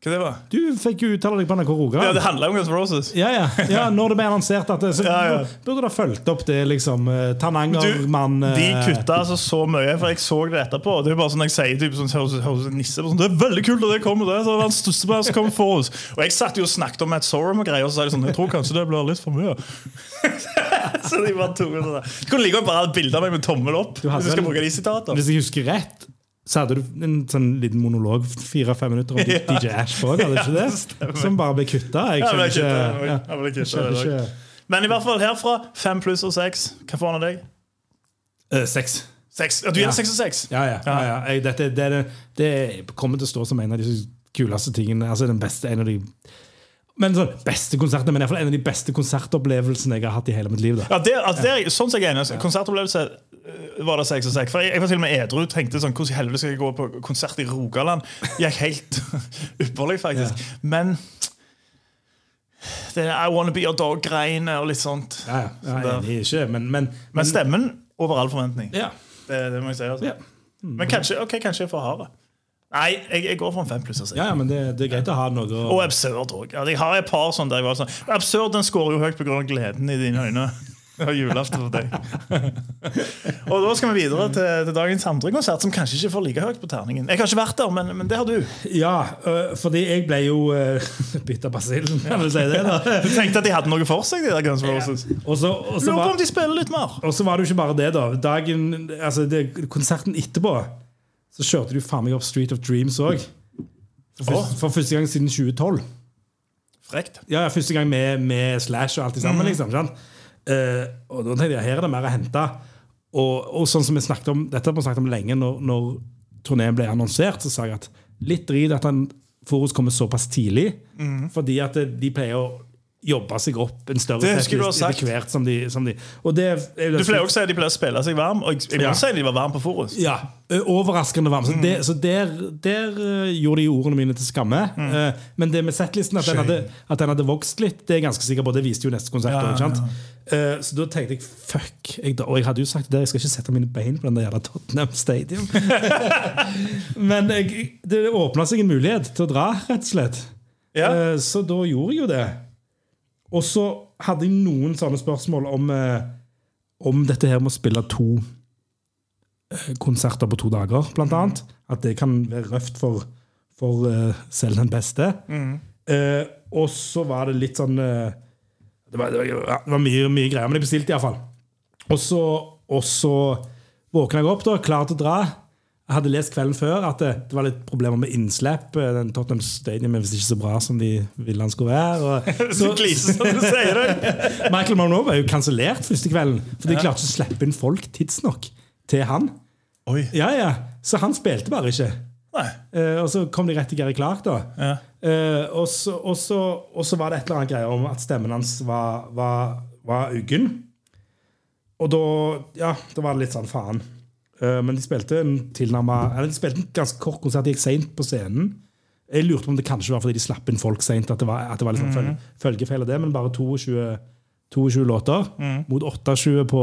Hva det var? Du fikk jo uttale deg på NRK Ja, Rogaland. Det handla om Guns Roses. Ja, ja, ja, når det ble annonsert at det, så <laughs> Ja, ja. burde det fulgt opp det, liksom. eh, Tananger-mann de eh, kutta altså så mye, for jeg så det etterpå. Det er bare sånn jeg sier typ, sånn, hos, hos nisse sånn, Det er veldig kult at det kommer det, så det var den største som kom for oss. Og jeg satt jo og snakket om Matt Sorum og greier, og så sa de sånn Jeg tror kanskje det blir litt for mye. <laughs> så de bare tok det der. Du kunne like godt bare ha et bilde av meg med tommel opp. Hvis du skal bruke de sitater. Hvis jeg husker rett, så hadde du en sånn liten monolog fire-fem minutter om DJ <laughs> Ash òg, hadde du ikke det? <laughs> Som bare ble kutta. Jeg skjønner ikke jeg Men i hvert fall herfra fem pluss og seks. Hva får han av deg? Eh, Seks. Seks. Ja, du gir seks og seks? Ja, ja. ja, ja. Jeg, dette, det, det, det kommer til å stå som en av de kuleste tingene. Altså den beste, en av de Men sånn, beste konsert, men fall en av de beste konsertopplevelsene jeg har hatt i hele mitt liv. da. Ja, det, altså, det er, sånn som jeg er enig. altså, Konsertopplevelse øh, var det seks og seks. For jeg, jeg var til og med edru tenkte sånn, hvordan i helvete skal jeg gå på konsert i Rogaland? Gikk helt <laughs> ypperlig, faktisk. Men det er I Wanna Be Your Dog-greiene og litt sånt. Ja, ja, jeg er ikke, men, men, Men stemmen over all forventning. ja, Det, det må jeg si. altså. ja. Men kanskje, ok, kanskje jeg er for hard. Nei, jeg, jeg går for en fem pluss. Ja, ja, men det, det er greit å ha noe Og absurd òg. Ja, jeg har et par sånne der jeg var sånn Absurd den skårer jo høyt pga. gleden i dine øyne. <laughs> Og julaften for deg. <laughs> og da skal vi videre til, til dagens andre konsert, som kanskje ikke får like høyt på terningen. Jeg har ikke vært der, men, men det har du. Ja, øh, fordi jeg ble jo øh, <laughs> bitt av basillen, kan du si det. da Du tenkte at de hadde noe for seg, de der Guns N' Roses. Lurer på om de spiller litt mer. og så var det jo ikke bare det, da. Dagen, altså det, Konserten etterpå så kjørte du faen meg opp Street of Dreams òg. For, oh. for første gang siden 2012. Frekt. Ja, Første gang med, med Slash og alt det sammen. liksom, sant? Eh, og da tenkte jeg her er det mer å hente. Og, og sånn som vi snakket om, Dette har vi snakket om lenge. Når, når turneen ble annonsert, så sa jeg at litt drit at han Forus kommer såpass tidlig. Fordi at de pleier å jobbe seg opp en større etter hvert som de, som de det, Du pleier også å si at de pleier å spille seg varm, og jeg, jeg må Ja. si at de var varme på Forus. Ja, overraskende varm. Så, det, så der, der gjorde de ordene mine til skamme. Eh, Men det med settlisten, at den, hadde, at den hadde vokst litt, det er jeg ganske sikker på. Det viste jo neste konsert. Ja, ja. Så da tenkte jeg fuck. Jeg, og jeg hadde jo sagt det, jeg skal ikke sette mine bein på den der jævla Tottenham Stadium. <laughs> Men jeg, det åpna seg en mulighet til å dra, rett og slett. Ja. Så da gjorde jeg jo det. Og så hadde jeg noen sånne spørsmål om, eh, om dette her med å spille to eh, konserter på to dager, blant annet. At det kan være røft for, for eh, selv den beste. Eh, og så var det litt sånn Det var, det var, det var mye, mye greier, men jeg bestilte iallfall. Og så, og så våkna jeg opp, da, klar til å dra. Jeg hadde lest kvelden før at det, det var litt problemer med innslipp. Eh, Den Tottenham Stadium er visst ikke så bra som de ville han skulle være. Og, <laughs> Så gliser som du sier det. <laughs> Michael Monroe var jo kansellert første kvelden, for de klarte ikke å slippe inn folk tidsnok til han. Oi. Ja, ja, Så han spilte bare ikke. Eh, og så kom de rett til Gary Clark, da. Ja. Uh, og, så, og, så, og så var det et eller annet greier om at stemmen hans var, var, var uggen. Og da, ja, da var det litt sånn faen. Eh, men de spilte en tilnærmet, eller de spilte en ganske kort konsert. De gikk seint på scenen. Jeg lurte på om det kanskje var fordi de slapp inn folk seint. At det var, at det var liksom mm. følgefeil av det, men bare 22, 22 låter mot 28 på,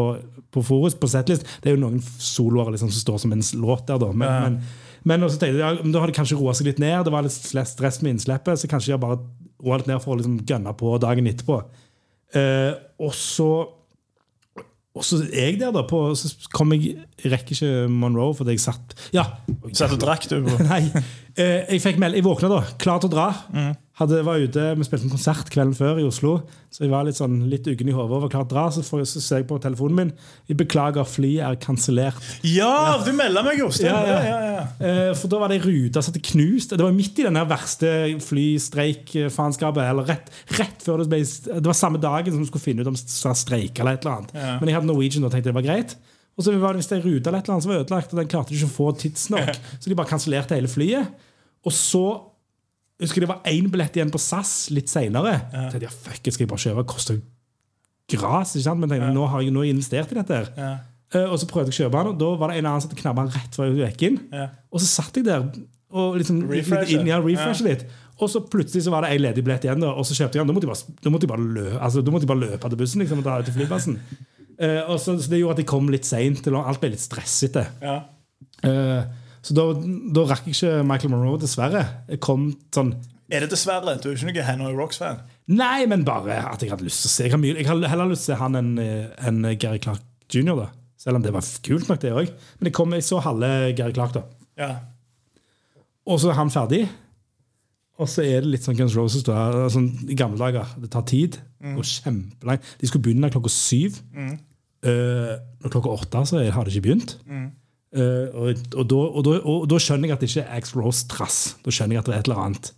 på Forus på setlist. Det er jo noen soloer liksom, som står som en låt der, da. Men, Ja. men, men også tenkte jeg, ja, da har det kanskje roa seg litt ned. Det var litt stress med innslippet, så kanskje de har bare roa litt ned for å liksom gønne på dagen etterpå. Eh, og så og så er jeg der, da. På, så kom jeg rekker ikke Monroe fordi jeg satt Ja! Satt og drakk, du. <laughs> Nei. Eh, jeg fikk meld, jeg våkna da, klar til å dra. Hadde, var ute, Vi spilte en konsert kvelden før i Oslo, så jeg var litt sånn, litt uggen i hodet. og var klar til å dra, Så, får, så ser jeg på telefonen min. Jeg beklager, flyet er kansellert. Ja, du melder meg, Jostein. Ja, Ja, ja. ja, ja. Eh, for da var det ei rute som hadde knust. Det var midt i den verste flystreikfaenskapet. Eller rett, rett før det ble Det var samme dagen som vi skulle finne ut om det streik eller et eller annet. Ja. Men jeg hadde Norwegian og tenkte det var greit. Og så var det visst ei rute eller et eller annet som var ødelagt, og den klarte de ikke å få tidsnok. Så de bare kansellerte hele flyet. Og så husker det var én billett igjen på SAS litt seinere. Ja. Jeg, fuck, skal jeg bare kjøpe? Koster gras. ikke sant? Men jeg tenkte, nå har jeg nå investert i dette. her. Ja. Uh, og så prøvde jeg å kjøpe den, og da var det en annen som knabba den rett før jeg gikk inn. Ja. Og så satt jeg der og liksom Refreshe. litt inn, ja, refreshe litt. Og så plutselig så var det ei ledig billett igjen, da, og så kjøpte jeg den. Da måtte jeg bare, da måtte jeg bare, lø, altså, da måtte jeg bare løpe til bussen liksom, og dra ut til flyplassen. Uh, <laughs> og så, så Det gjorde at jeg kom litt seint. Alt ble litt stressete. Ja. Eh, så da, da rakk jeg ikke Michael Monroe, dessverre. Jeg kom sånn Er det dessverre? Du er ikke noen Hanoi Rocks-fan? Nei, men bare at jeg hadde lyst til å se. Jeg har, mye, jeg har heller lyst til å se han enn en Gary Clark jr., da. Selv om det var kult nok, det òg. Men jeg, kom, jeg så halve Gary Clark, da. Ja. Og så er han ferdig. Og så er det litt sånn Guns Roses da, sånn, i gamle dager. Det tar tid. Det går kjempelangt. De skulle begynne klokka syv. Eh, når klokka åtte så har det ikke begynt. Eh, og, og, da, og, da, og da skjønner jeg at det ikke er Axl Rose trass. Da skjønner jeg at det er et eller annet.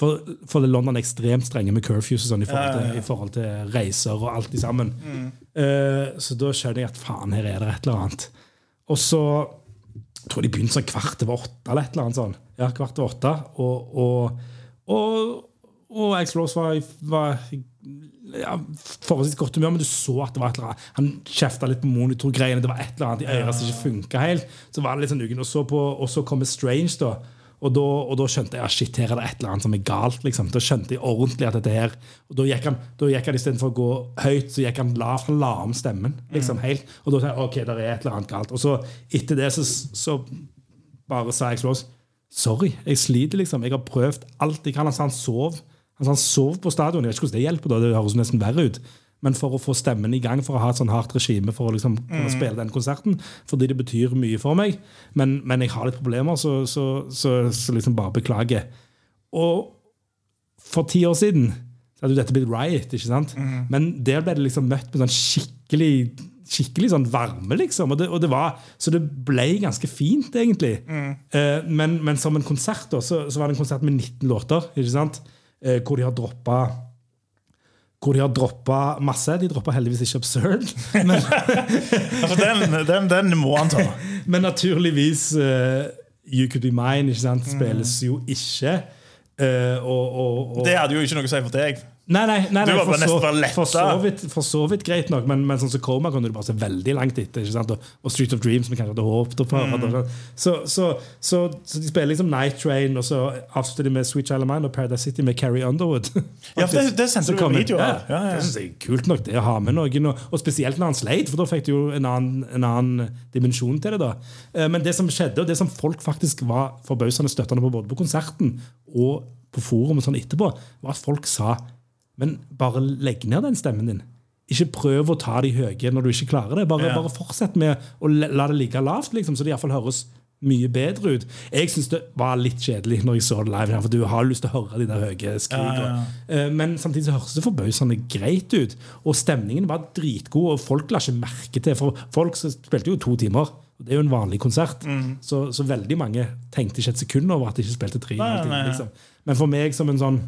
For, for London er ekstremt strenge med curfews og sånn i forhold, Ja, ja, ja. til, i forhold til reiser og alt i sammen. Uh, så da skjønner jeg at faen, her er det et eller annet. Og så jeg tror de begynte sånn kvart over åtte eller et eller annet sånn. Ja, kvart over åtte. Og, og, og, og Axl Rose var, var ja, forholdsvis godt humør, men du så at det var et eller annet Han kjefta litt på monitorgreiene. Det var et eller annet i øret som ikke funka helt. Så var det litt sånn ugen, og så, på, og så kommer Strange, da. Og da, og da skjønte jeg ja, shit, her er det et eller annet som er galt. liksom. Da skjønte jeg ordentlig at dette her Og da gikk han, da gikk han istedenfor å gå høyt, så gikk han lavt. Han la om stemmen. liksom, helt. Og da tenkte jeg ok, det er et eller annet galt. Og så etter det så, så bare sa jeg. Sorry, jeg sliter, liksom. Jeg har prøvd alt jeg kan. Altså, han sov altså, han sov på stadion. Jeg vet ikke hvordan det hjelper, da. det høres nesten verre ut. Men for å få stemmen i gang, for å ha et sånn hardt regime for å liksom kunne spille den konserten. Fordi det betyr mye for meg. Men, men jeg har litt problemer, så, så, så, så liksom bare beklager. Og for ti år siden så hadde jo dette blitt Riot, ikke sant? Men der ble det liksom møtt med sånn skikkelig skikkelig sånn varme, liksom. Og det, og det var, så det ble ganske fint, egentlig. Eh, men, men som en konsert da, så, så var det en konsert med 19 låter, ikke sant? Eh, hvor de har droppa hvor de har droppa masse. De droppa heldigvis ikke Absurd. Men, <laughs> Altså, den, den, den må han ta. <laughs> men naturligvis uh, You Could Be Mine ikke sant? spilles jo ikke. Uh, og, og, og, Det hadde jo ikke noe å si for deg. Nei, nei, nei, nei for, så, for, så vidt, for så vidt greit nok, men, men sånn som Coma kunne du bare se veldig langt etter. Og, og Street of Dreams, som vi kanskje hadde håpet å få. Mm. Så, så, så, så de spiller liksom Night Train, og så avslutter de med Sweet Child of Mine og Paradise City med Carrie Underwood. Ja, for det- det sendte du en video av. Ja, Ja, ja. Det synes jeg er kult nok, det å ha med noen. Og, og spesielt når han sleit, for da fikk du jo en annen, en annen dimensjon til det. da. Eh, Men det som skjedde, og det som folk faktisk var forbausende støttende på både på konserten og på forum og sånn etterpå, var at folk sa men bare legg ned den stemmen din. Ikke prøv å ta de høye når du ikke klarer det. Bare, Ja. bare fortsett med å la det ligge lavt, liksom, så det iallfall høres mye bedre ut. Jeg syns det var litt kjedelig når jeg så det live, for du har lyst til å høre de der høye skrikene. Eh, Men samtidig så høres det forbausende greit ut. Og stemningen var dritgod, og folk la ikke merke til For folk spilte jo to timer. Det er jo en vanlig konsert. Så, så veldig mange tenkte ikke et sekund over at de ikke spilte tre. Nei, nei, nei. liksom. Men for meg som en sånn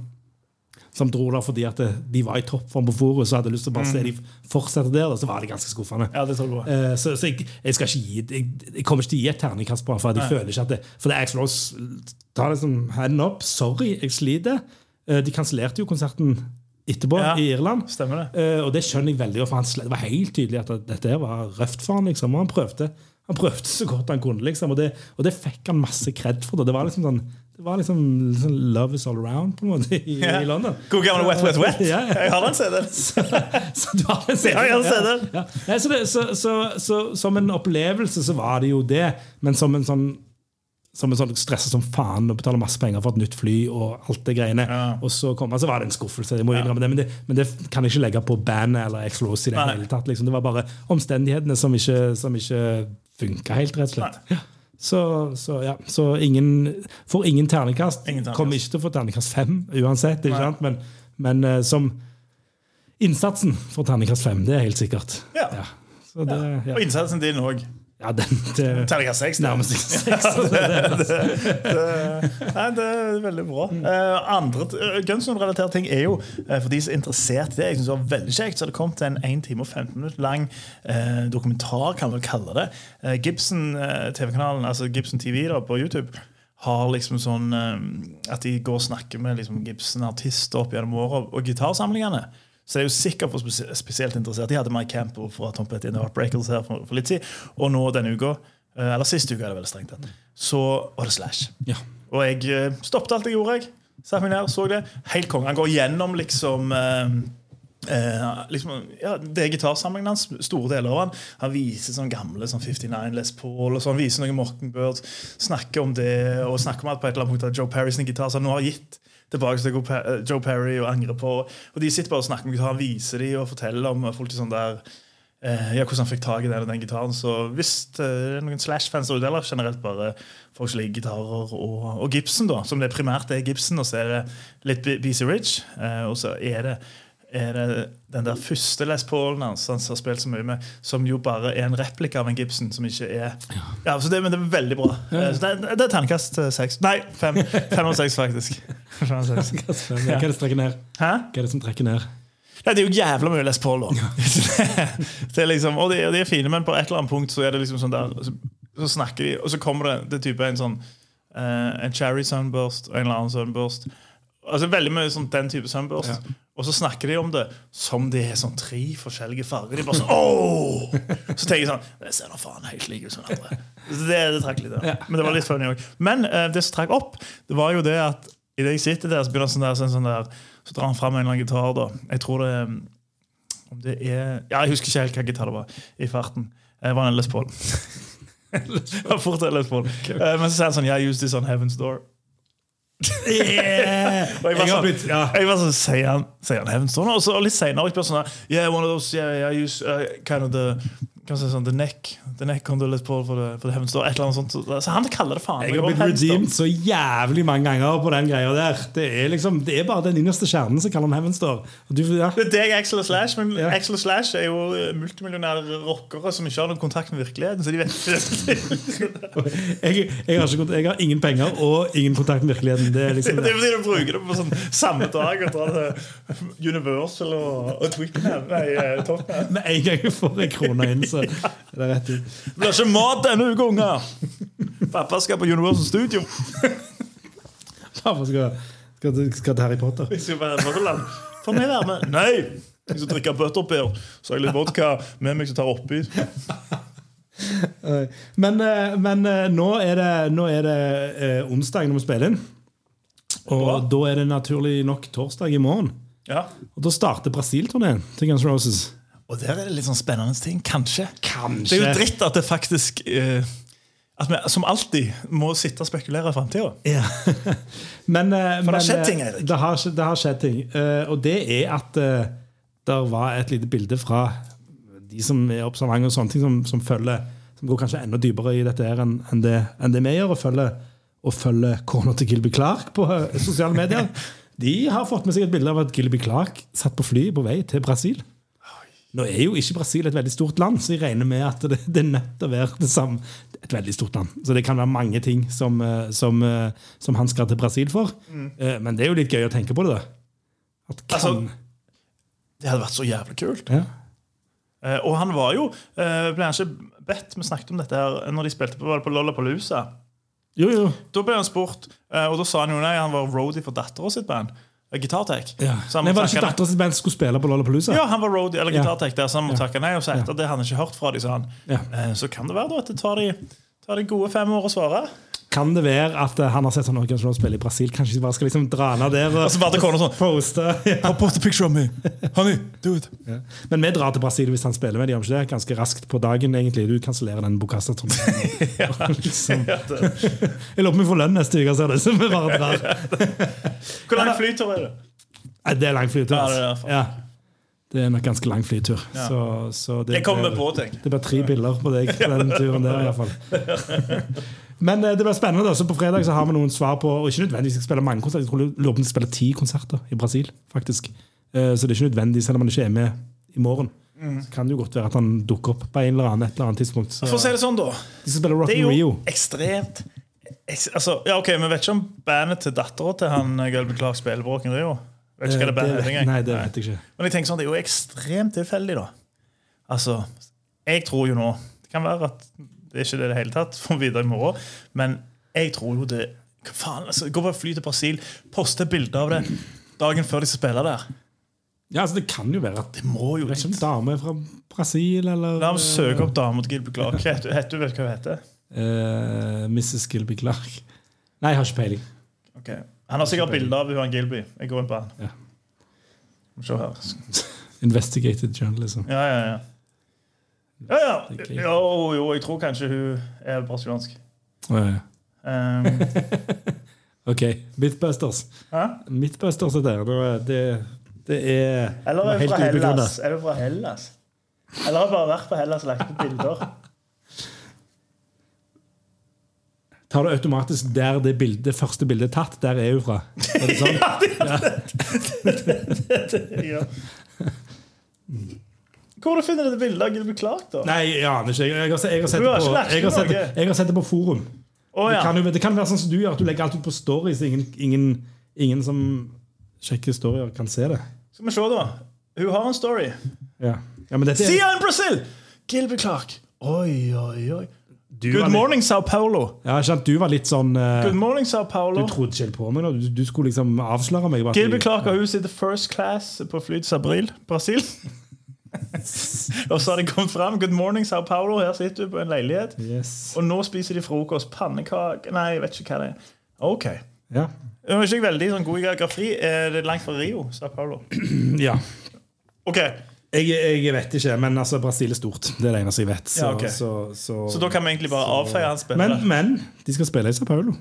som dro der fordi at de var i toppform på forum, så hadde lyst til å bare se de fortsette der. og så var det ganske skuffende. Ja, det. Eh, så så jeg, jeg skal ikke gi jeg, jeg kommer ikke til å gi et terningkast på for jeg føler ikke at det For det er Axel tar liksom hand up. Sorry, jeg sliter. Uh, de kansellerte jo konserten etterpå Ja. i Irland. Stemmer det. Uh, og det skjønner jeg veldig godt, for han det var helt tydelig at dette var røft for han, liksom, og han prøvde. Han prøvde så godt han kunne, liksom, og det, og det fikk han masse kred for. Det, det var liksom sånn det var liksom, liksom Love is all around på en måte i, yeah. i London. God gammel Wet Wet Wet. Ja, ja. Jeg har den CD-en. <laughs> Så du har en CD-en? Ja. Nei, så, det, så, så, så som en opplevelse så var det jo det, men som en sånn som en sånn stressa som faen og betaler masse penger for et nytt fly og alt det greiene. Og så kom altså var det en skuffelse. Jeg må innrømme det, men det, men det kan jeg ikke legge på bandet eller X-Rose i det hele tatt. Liksom. Det var bare omstendighetene som ikke, som ikke funka helt, rett og slett. Ja. Så, så ja, så ingen får ingen terningkast. Ingen terningkast. Kommer ikke til å få terningkast fem uansett. Men, men eh, som innsatsen for terningkast fem, det er helt sikkert. Ja. Så det, ja. Og innsatsen din òg. Ja, den, det, Terningkast seks. nærmest seks. <laughs> Nei, det er veldig bra. Eh, andre uh, Guns N' ting er jo uh, for de som er interessert i det. Jeg synes det var veldig kjekt Så det kom til en 1 time og 15 minutter lang uh, dokumentar, kan man kalle det. Eh, Gibson eh, TV-kanalen, altså Gibson TV da, på YouTube, har liksom sånn eh, at de går og snakker med liksom, Gibson-artister opp gjennom året, og gitarsamlingene. Så det er jo sikkert for spes spesielt interessert. De hadde Mike Campbell fra Tom Petty and Heartbreakers her for, for litt siden. Og nå denne uka, eh, eller siste uka er det veldig strengt tatt, så var det Slash. Ja. Og jeg eh, stoppet alt jeg gjorde. jeg Satt meg ned, så det. Helt konge. Han går gjennom liksom eh, eh, liksom, ja, Det er gitarsamlingen hans. Store deler av han Han viser sånne gamle sånn 59 Les Paul og sånn, viser noen Mockingbird. Snakker om det, og snakker om at på et eller annet punkt at Joe Parrys gitar som han nå har gitt tilbake til Joe Perry og angrer på. Og de sitter bare og snakker om gitar, viser de og forteller om folk til sånn der eh, ja, hvordan han fikk tak i den og den gitaren. Så hvis eh, det er noen Slash-fans der ute, eller generelt bare folk som liker gitarer, og, og Gibson, da, som det primært er Gibson, og så er det litt BC Ridge, eh, og så er det er det den der første Les Paulen hans han har spilt så mye med, som jo bare er en replika av en Gibson, som ikke er ja, så det, Men det er veldig bra. Eh, Så det, det er terningkast eh, seks. Nei, fem. Fem og seks, faktisk. <laughs> Fem og seks. Hva er det som trekker ned? Hæ? Hva er det som trekker ned? Nei, det er jo jævla mye Les Paul, da. <laughs> det er liksom, og, de, de er fine, men på et eller annet punkt så er det liksom sånn der Så, så snakker de, og så kommer det det er type en sånn Uh, En cherry sunburst og en eller annen sunburst. Altså Veldig mye sånn den type sunburst. Og så snakker de om det som det er sånn tre forskjellige farger. De bare sånn, oh! Så tenker jeg sånn Det ser nå faen helt like ut som den andre. Så Det, det trakk litt ja. Men det var litt funny òg. Men eh, det som trakk opp, det var jo det at idet jeg sitter der, så begynner sånn der, sånn, sånn der Så drar han fram en eller annen gitar. da Jeg tror det om det er Ja, jeg husker ikke helt hva gitar det var i farten. Det var en Les Paul. Fort <laughs> Les Paul. Eh, Men så sier han sånn Yeah, I use this on Heaven's Door. Yeah! <laughs> Og jeg var sånn, ja. jeg var sånn Sier han, sier han Heaven's Door? Og så litt seinere sånn Yeah, one of those Yeah, I use uh, kind of the si, sånn, the neck The neck on du Les Paul for the, for the Heaven's Door. Et eller annet sånt. Så- han kaller det faen Jeg har blitt redeemed så jævlig mange ganger på den greia der. Det er liksom, det er bare den innerste kjernen som kaller ham Heaven Door. Du, ja. Det er deg, Axel og Slash, men Ja. Axel og Slash er jo eh, multimillionære rockere som ikke har noen kontakt med virkeligheten. Så de vet ikke <laughs> jeg, jeg, har ikke, jeg har ingen penger og ingen kontakt med virkeligheten. Det er <laughs> Det liksom er fordi de bruker det på sånn samme dag og drar til Universal og, og Twickenham. Nei, eh, Tottenham. Med en gang du får en krone inn, så er det rett ut. Det blir ikke mat denne uka, unger! Pappa skal på Universal Studio. Pappa skal, skal, skal til Harry Potter. Jeg skal være Nederland. Får vi være med? Nei! Jeg skal drikke butterbeer. Så har jeg litt vodka med meg som tar oppi. Men, eh, men eh, nå er det, nå er det eh, onsdag når vi spiller inn. Og Bra. da er det naturlig nok torsdag i morgen. Ja. Og da starter Brasil-turneen til Guns Roses. Og der er det litt sånn spennende ting. Kanskje. Kanskje. Det er jo dritt at det faktisk eh, At vi som alltid må sitte og spekulere i framtida. Ja. <laughs> men, eh, For det har men, skjedd eh, ting, Erik. Det har, det har skjedd ting. Eh, og det er at uh, det var et lite bilde fra de som er observante og sånne ting, som, som følger som går kanskje enda dypere i dette her enn enn det, enn det vi gjør, og følger, og følger kona til Gilby Clark på eh, sosiale medier. <laughs> De har fått med seg et bilde av at Gilby Clark satt på fly på vei til Brasil. Nå er jo ikke Brasil et veldig stort land, så jeg regner med at det, det er nødt til å være samme. Et veldig stort land. Så det kan være mange ting som, eh, som, eh, som han skal til Brasil for. Mm. Men det er jo litt gøy å tenke på det, da. Altså, Det hadde vært så jævlig kult. ja. Eh, og han var jo eh, Ble han ikke bedt Vi snakket om dette her når de spilte på, på Lollapalooza. Jo, jo. Da ble han spurt, eh, og da sa han jo nei, han var roadie for dattera sitt band. Gitartech. Ja. Nei, var det ikke datteren sin sitt band som skulle spille på Lollapalooza? Ja, han var roadie eller gitartek gitartech der, så han må Ja. takke nei. Og så etter det han ikke hørt fra dem, sa han. Ja. Eh, så kan det være da at det tar de, tar de gode fem år å svare. Kan det være at eh, han har sett sånn Guns N' Roses spille i Brasil? Kanskje de bare skal liksom dra ned der og Og så bare kommer sånn poste? <laughs> Ja. Post a picture of me. Honey, do it. Ja. Men vi drar til Brasil hvis han spiller med dem, ikke det? Ganske raskt på dagen, egentlig. Du kansellerer den Bocasta-turneen. <laughs> liksom. Ja, Jeg lurer på om vi får lønn neste uke, ser det så vi bare drar. Hvor lang flytur er det? Det er lang flytur. Altså. Ja. Det er nok ganske lang flytur. Ja. Så, så det Jeg kommer på ting. Det blir tre bilder på deg på den turen der, i hvert fall. <laughs> Men eh, det blir spennende. da, så På fredag så har vi noen svar på Og ikke nødvendigvis skal spille mange konserter. Jeg tror de spiller ti konserter i Brasil, faktisk. Eh, Så det er ikke nødvendig, selv om han ikke er med i morgen. Så kan det jo godt være at han dukker opp på en eller annen, et eller annet tidspunkt. Så, For å si det sånn, da. de skal spille Rock Det er jo Rio. ekstremt eks, altså, ja, ok, Vi vet ikke om bandet til dattera til han eh, Gulby Clark spiller på Rock in Rio. Vet ikke hva det er bandet heter. Nei, det vet jeg ikke. Men jeg tenker sånn, det er jo ekstremt tilfeldig, da. Altså, jeg tror jo nå Det kan være at det er ikke det i det hele tatt, får videre vite i morgen, men jeg tror jo det Hva faen, altså, Gå på et fly til Brasil, poste bilde av det dagen før de skal spille der. Ja, altså Det kan jo være at Det må jo er ikke en dame er fra Brasil, eller La oss søke opp dama til Gilby Clark. Heter heter du? Vet du hva hun heter? Uh, Mrs. Gilby Clark. Nei, jeg har ikke peiling. Ok. Han har sikkert bilde av Johan Gilby. Jeg går inn på han. Ja. Se her. <laughs> Investigated journalism. Ja, ja, ja. Ja, ja. Jo, jo, jeg tror kanskje hun er brasiliansk. Ja, ja. Um, <laughs> Ok, Midtbusters. Midtbusters er der. Det, det, det er Eller er hun fra. Hellas? Er hun fra Hellas? Eller har bare vært på Hellas og lagt ut bilder? <laughs> Tar du automatisk der det, bildet, det første bildet er tatt, der er hun fra? Er det <laughs> sånn? ja. Hvor finner du det bildet av Gilbert Clark, da? Nei, jeg aner ikke. Jeg har, jeg har sett har på, jeg har sett, jeg har sett det på forum. Å, det, kan jo, det kan være sånn som du gjør, at du legger alt ut på stories. Ingen, ingen, ingen som sjekker storyer, kan se det. Skal vi se, da. Hun har en story. Ja, ja men dette er, you in Brazil! Gilbert Clark. Oi, oi, oi. du Good morning, litt- Sao Paulo. Ja, Du var litt sånn uh... Good morning, Sao Paulo Du trodde ikke helt på meg nå. Du, du skulle liksom avsløre meg. Gilbert Clark Hus i the first class på fly til Sabril, Brasil. <laughs> og så har de kommet fram. Good morning, Sao Paulo. Her sitter du på en leilighet. Yes. Og nå spiser de frokost. Pannekake Nei, jeg vet ikke hva det er. OK. Ja. Jeg er ikke veldig sånn god i geografi. Er det langt fra Rio? Sao Paulo? <clears throat> ja. OK, Jeg, jeg vet ikke, men altså, Brasil er stort. Det er det eneste jeg vet. Så, Ja, okay. så, så, Så da kan vi egentlig bare avfeie hans spiller. men, men de skal spille i Sao Paulo.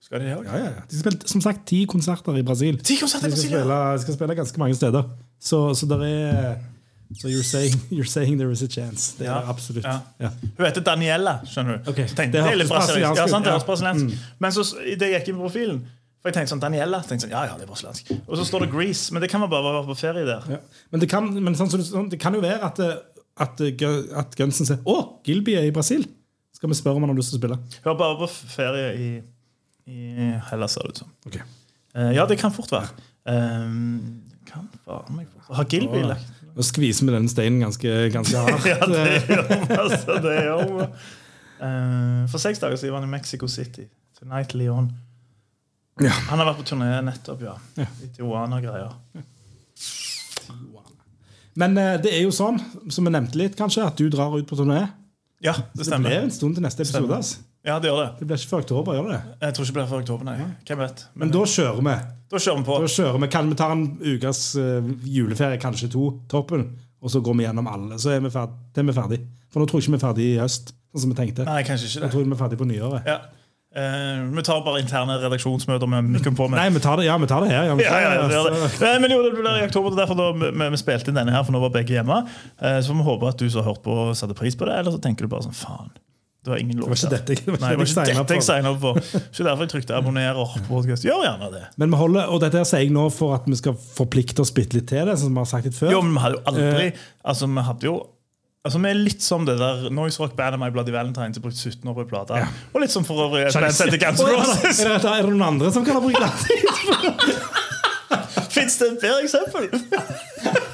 Skal de det? Ja, ja, ja. De skal spille som sagt ti konserter i Brasil. Ti konserter i De skal Brasil, spille, de skal spille ganske mange steder. Så, så der er Så you're saying, <laughs> you're saying there is a chance. Det er Ja. absolutt. Ja. Ja. Hun heter Daniela. skjønner du Okay. Så tenkte, det det, er litt brasiliansk. Ja, sant, det høres brasiliansk. Men så det gikk inn på profilen For jeg tenkte sånn, Daniela tenkte sånn, ja, ja, det er brasiliansk Og så står det Grease. Men det kan man bare være på ferie der. Ja. Men, det kan, men sånn, sånn, det kan jo være at, eh, at, at Gunsen sier Å, Gilby er i Brasil! Skal vi spørre om han har lyst til å spille? Er bare på ferie i, i Hellas, ser det ut som. Okay. Uh, ja, det kan fort være. Um, kan faen meg fort Har Gilby lagt Nå skviser vi den steinen ganske, ganske <laughs> hardt. Ja, det gjør vi. Altså, det gjør vi. Uh, for seks dager siden var han i Mexico City. Tonight Leon. Ja. Han har vært på turné nettopp, ja. Ja. I Tijuana-greier. Men uh, det er jo sånn, som vi nevnte litt, kanskje, at du drar ut på turné. Ja, det stemmer. Det blir en stund til neste episode. Stemmer. Ja, det gjør det. Det blir ikke før oktober, gjør det det? Jeg tror ikke det blir før oktober, nei. Hvem vet. Men, Men da kjører vi. da kjører vi på. Da kjører vi. Kan vi ta en ukes uh, juleferie, kanskje to, toppen, og så går vi gjennom alle. Så er vi ferdig. Det er vi ferdig. For nå tror jeg ikke vi er ferdig i høst, sånn som vi tenkte. Nei, kanskje ikke det. Nå tror vi er ferdig på nyåret. Ja. Uh, vi tar bare interne redaksjonsmøter med mikken på. Med. Nei, vi tar det, ja, vi tar det her. Ja, vi tar ja, ja, det altså. det. Nei, men jo, det blir i oktober, er derfor da vi, vi- spilte inn denne her, for nå var begge hjemme. Uh, så vi håpe at du som har hørt på, satte pris på det, eller så tenker du bare sånn faen. Det var ingen lov. Det var ikke dette, det var Nei, det var ikke dette jeg signa opp for. Ikke derfor jeg trykte abonnerer på podcast. Gjør gjerne det. Men vi holder, og dette her sier jeg nå for at vi skal forplikte oss bitte litt til det, som vi har sagt litt før. Jo, men vi hadde jo aldri uh, Altså, vi hadde jo Altså, Vi er litt som det der Noise Rock Band My Bloody Valentine som brukte 17 år på en plate. Og litt som for øvrig ja, Roses. Er det, er det noen andre som kan ha brukt det? <laughs> Fins det et bedre eksempel? <laughs>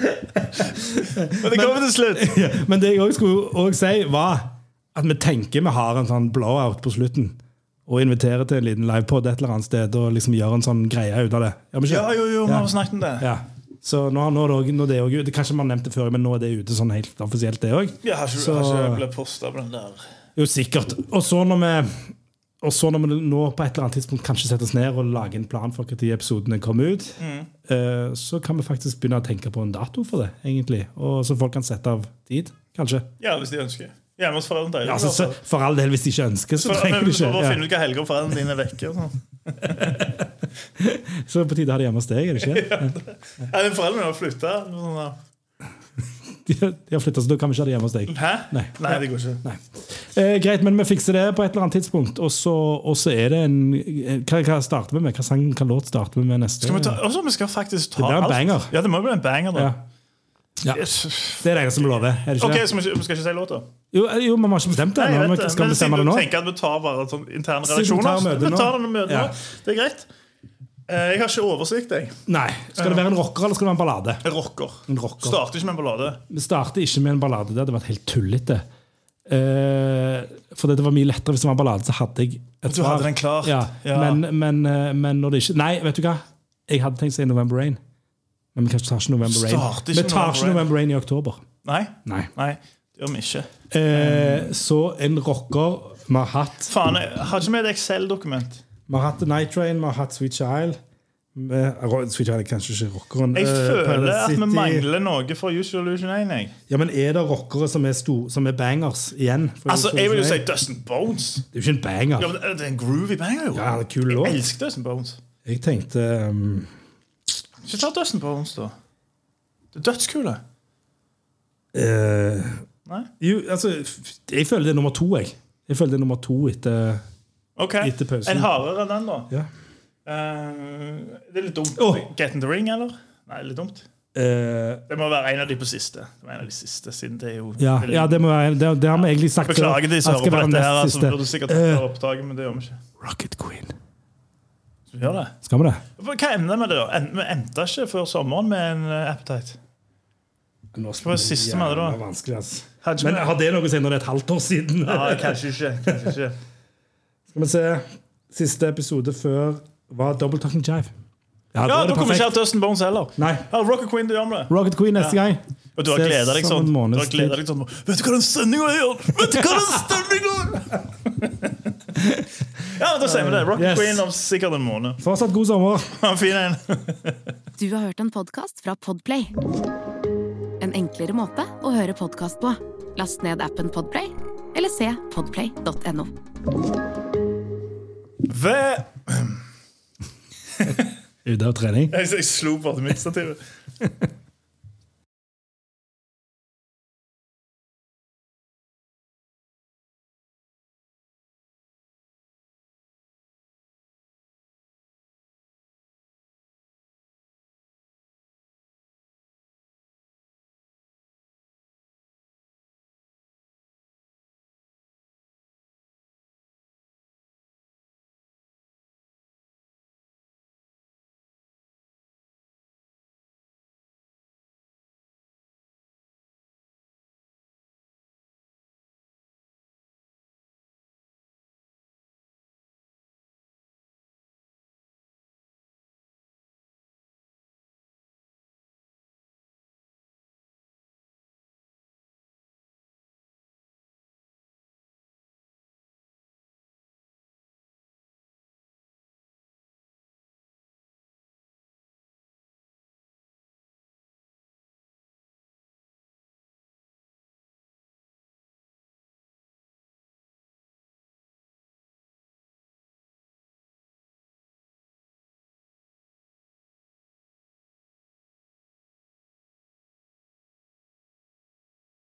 Men det kommer til slutt. <laughs> Men det jeg også skulle også si, var at vi tenker vi har en sånn blowout på slutten. Og inviterer til en liten livepod et eller annet sted og liksom gjør en sånn greie ut av det. Ja, jo, jo, vi Ja. har snakket om det. Ja. Så nå, nå, nå det også, det Kanskje man nevnte det før, men nå er det ute sånn helt offisielt, det òg. Jeg har ikke, Så- har ikke blitt posta på den der. Jo, sikkert. Og så når vi og så når vi nå på et eller annet tidspunkt kanskje setter oss ned og lager en plan for når episodene kommer ut, Mm. eh, så kan vi faktisk begynne å tenke på en dato for det. egentlig. Og Så folk kan sette av tid, kanskje. Ja, hvis de ønsker. Hjemme hos foreldrene deres. Ja, altså, så, for all del, hvis de ikke ønsker, så For, trenger skal ikke. bare Ja. finne ut hva helger foreldrene dine er vekke. Og sånn. <laughs> Så på tide å ha det hjemme hos deg, er det ikke? <laughs> Ja, ja. foreldrene har flytta. <laughs> De, har flytta, så da kan vi ikke ha det hjemme hos deg. Hæ? Nei. Nei, det går ikke. Eh, greit, men vi fikser det på et eller annet tidspunkt. Og så, og så er det en Hva, hva starter vi med? Hva sang, hva låt starter vi med neste? Skal vi, ta, også, vi skal faktisk ta Det blir en alt. banger. Ja, det må bli en banger, da. Ja. Ja. Det er det eneste vi lover. Er det ikke Ok, så vi, vi skal ikke si låta? Jo, eh, jo, men vi har ikke bestemt det. Nei, jeg vi skal men det. Skal Men bestemme siden nå? du tenker at vi tar bare sånn interne redaksjoner Vi nå. tar Ja. nå. Det er greit. Eh, Jeg har ikke oversikt, jeg. Nei. Skal det være en rocker, eller skal det være en ballade? En rocker. En rocker. Starter ikke med en ballade. Vi starter ikke med en ballade. Det hadde vært helt tullete. Eh, for det var mye lettere hvis det var en ballade, så hadde jeg et Du hadde den klart. Ja. Ja. Men, men, eh, men når det ikke Nei, vet du hva? Jeg hadde tenkt å si November Rain. Men vi tar ikke November Rain. Ikke Vi tar ikke November Rain i oktober. Nei, Nei. nei, det gjør vi ikke. Eh, så en rocker vi har hatt Faen, jeg har ikke med et Excel-dokument. Vi har hatt Night Train, vi har hatt Sweet Child. Sweet Child er kanskje ikke rockeren. Jeg Eh, føler Paradise at vi mangler noe for Usual Illusion 1. Jeg. Ja, men Er det rockere som er, sto, som er bangers igjen? Altså, jeg vil jo si Illusion 1? Dustin Bones. Det er jo ikke en banger. Ja, men det er en groovy banger, jo. Ja, det er kul låt. Jeg elsker Dustin Bones. Jeg tenkte um, Ikke ta Dustin Bones, da. Det er dødskule. Uh... Nei? Jo, altså Jeg føler det er nummer to, jeg. Jeg føler det er nummer to etter Ok, Etter pausen. En hardere enn den, da. Ja. Eh, det er litt dumt. Oh. Get in the ring, eller? Nei, litt dumt. Eh, Det må være en av de på siste. Det var en av de siste, siden det er jo ja, ja, det, må være, det, det har vi egentlig sagt. Beklager de som hører på dette her. Altså, burde sikkert uh, ta opptaket, men det gjør vi ikke. Rocket Queen. Så vi gjør det. Skal vi det? Hva ender med det, da? En- Vi endte ikke før sommeren med en eh, appetite. Nå Hva var siste med det, da? Vanskelig, altså. Men har det noe å si når det er et halvt år siden? Ja, kanskje ikke. Kanskje ikke. Skal vi se. Siste episode før var Double Talking Jive. Ja, er Da kommer ikke hatt Dustin Bones heller. Nei. Ja, Rocket Queen, du gjør med det. Rocket Queen neste gang. Og du har gleda deg sånn. Du har gledet deg sånn Vet du hva den sendinga er? Vet du hva den <laughs> sendinga er? Ja, men da sier vi det. Rocket Yes. Queen om sikkert en måned. Fortsatt god sommer. <laughs> Ha en fin en. Du har hørt en podkast fra Podplay. En enklere måte å høre podkast på. Last ned appen Podplay, eller se podplay.no. Ved Ute av trening. Jeg, jeg slo bare til miksstativet.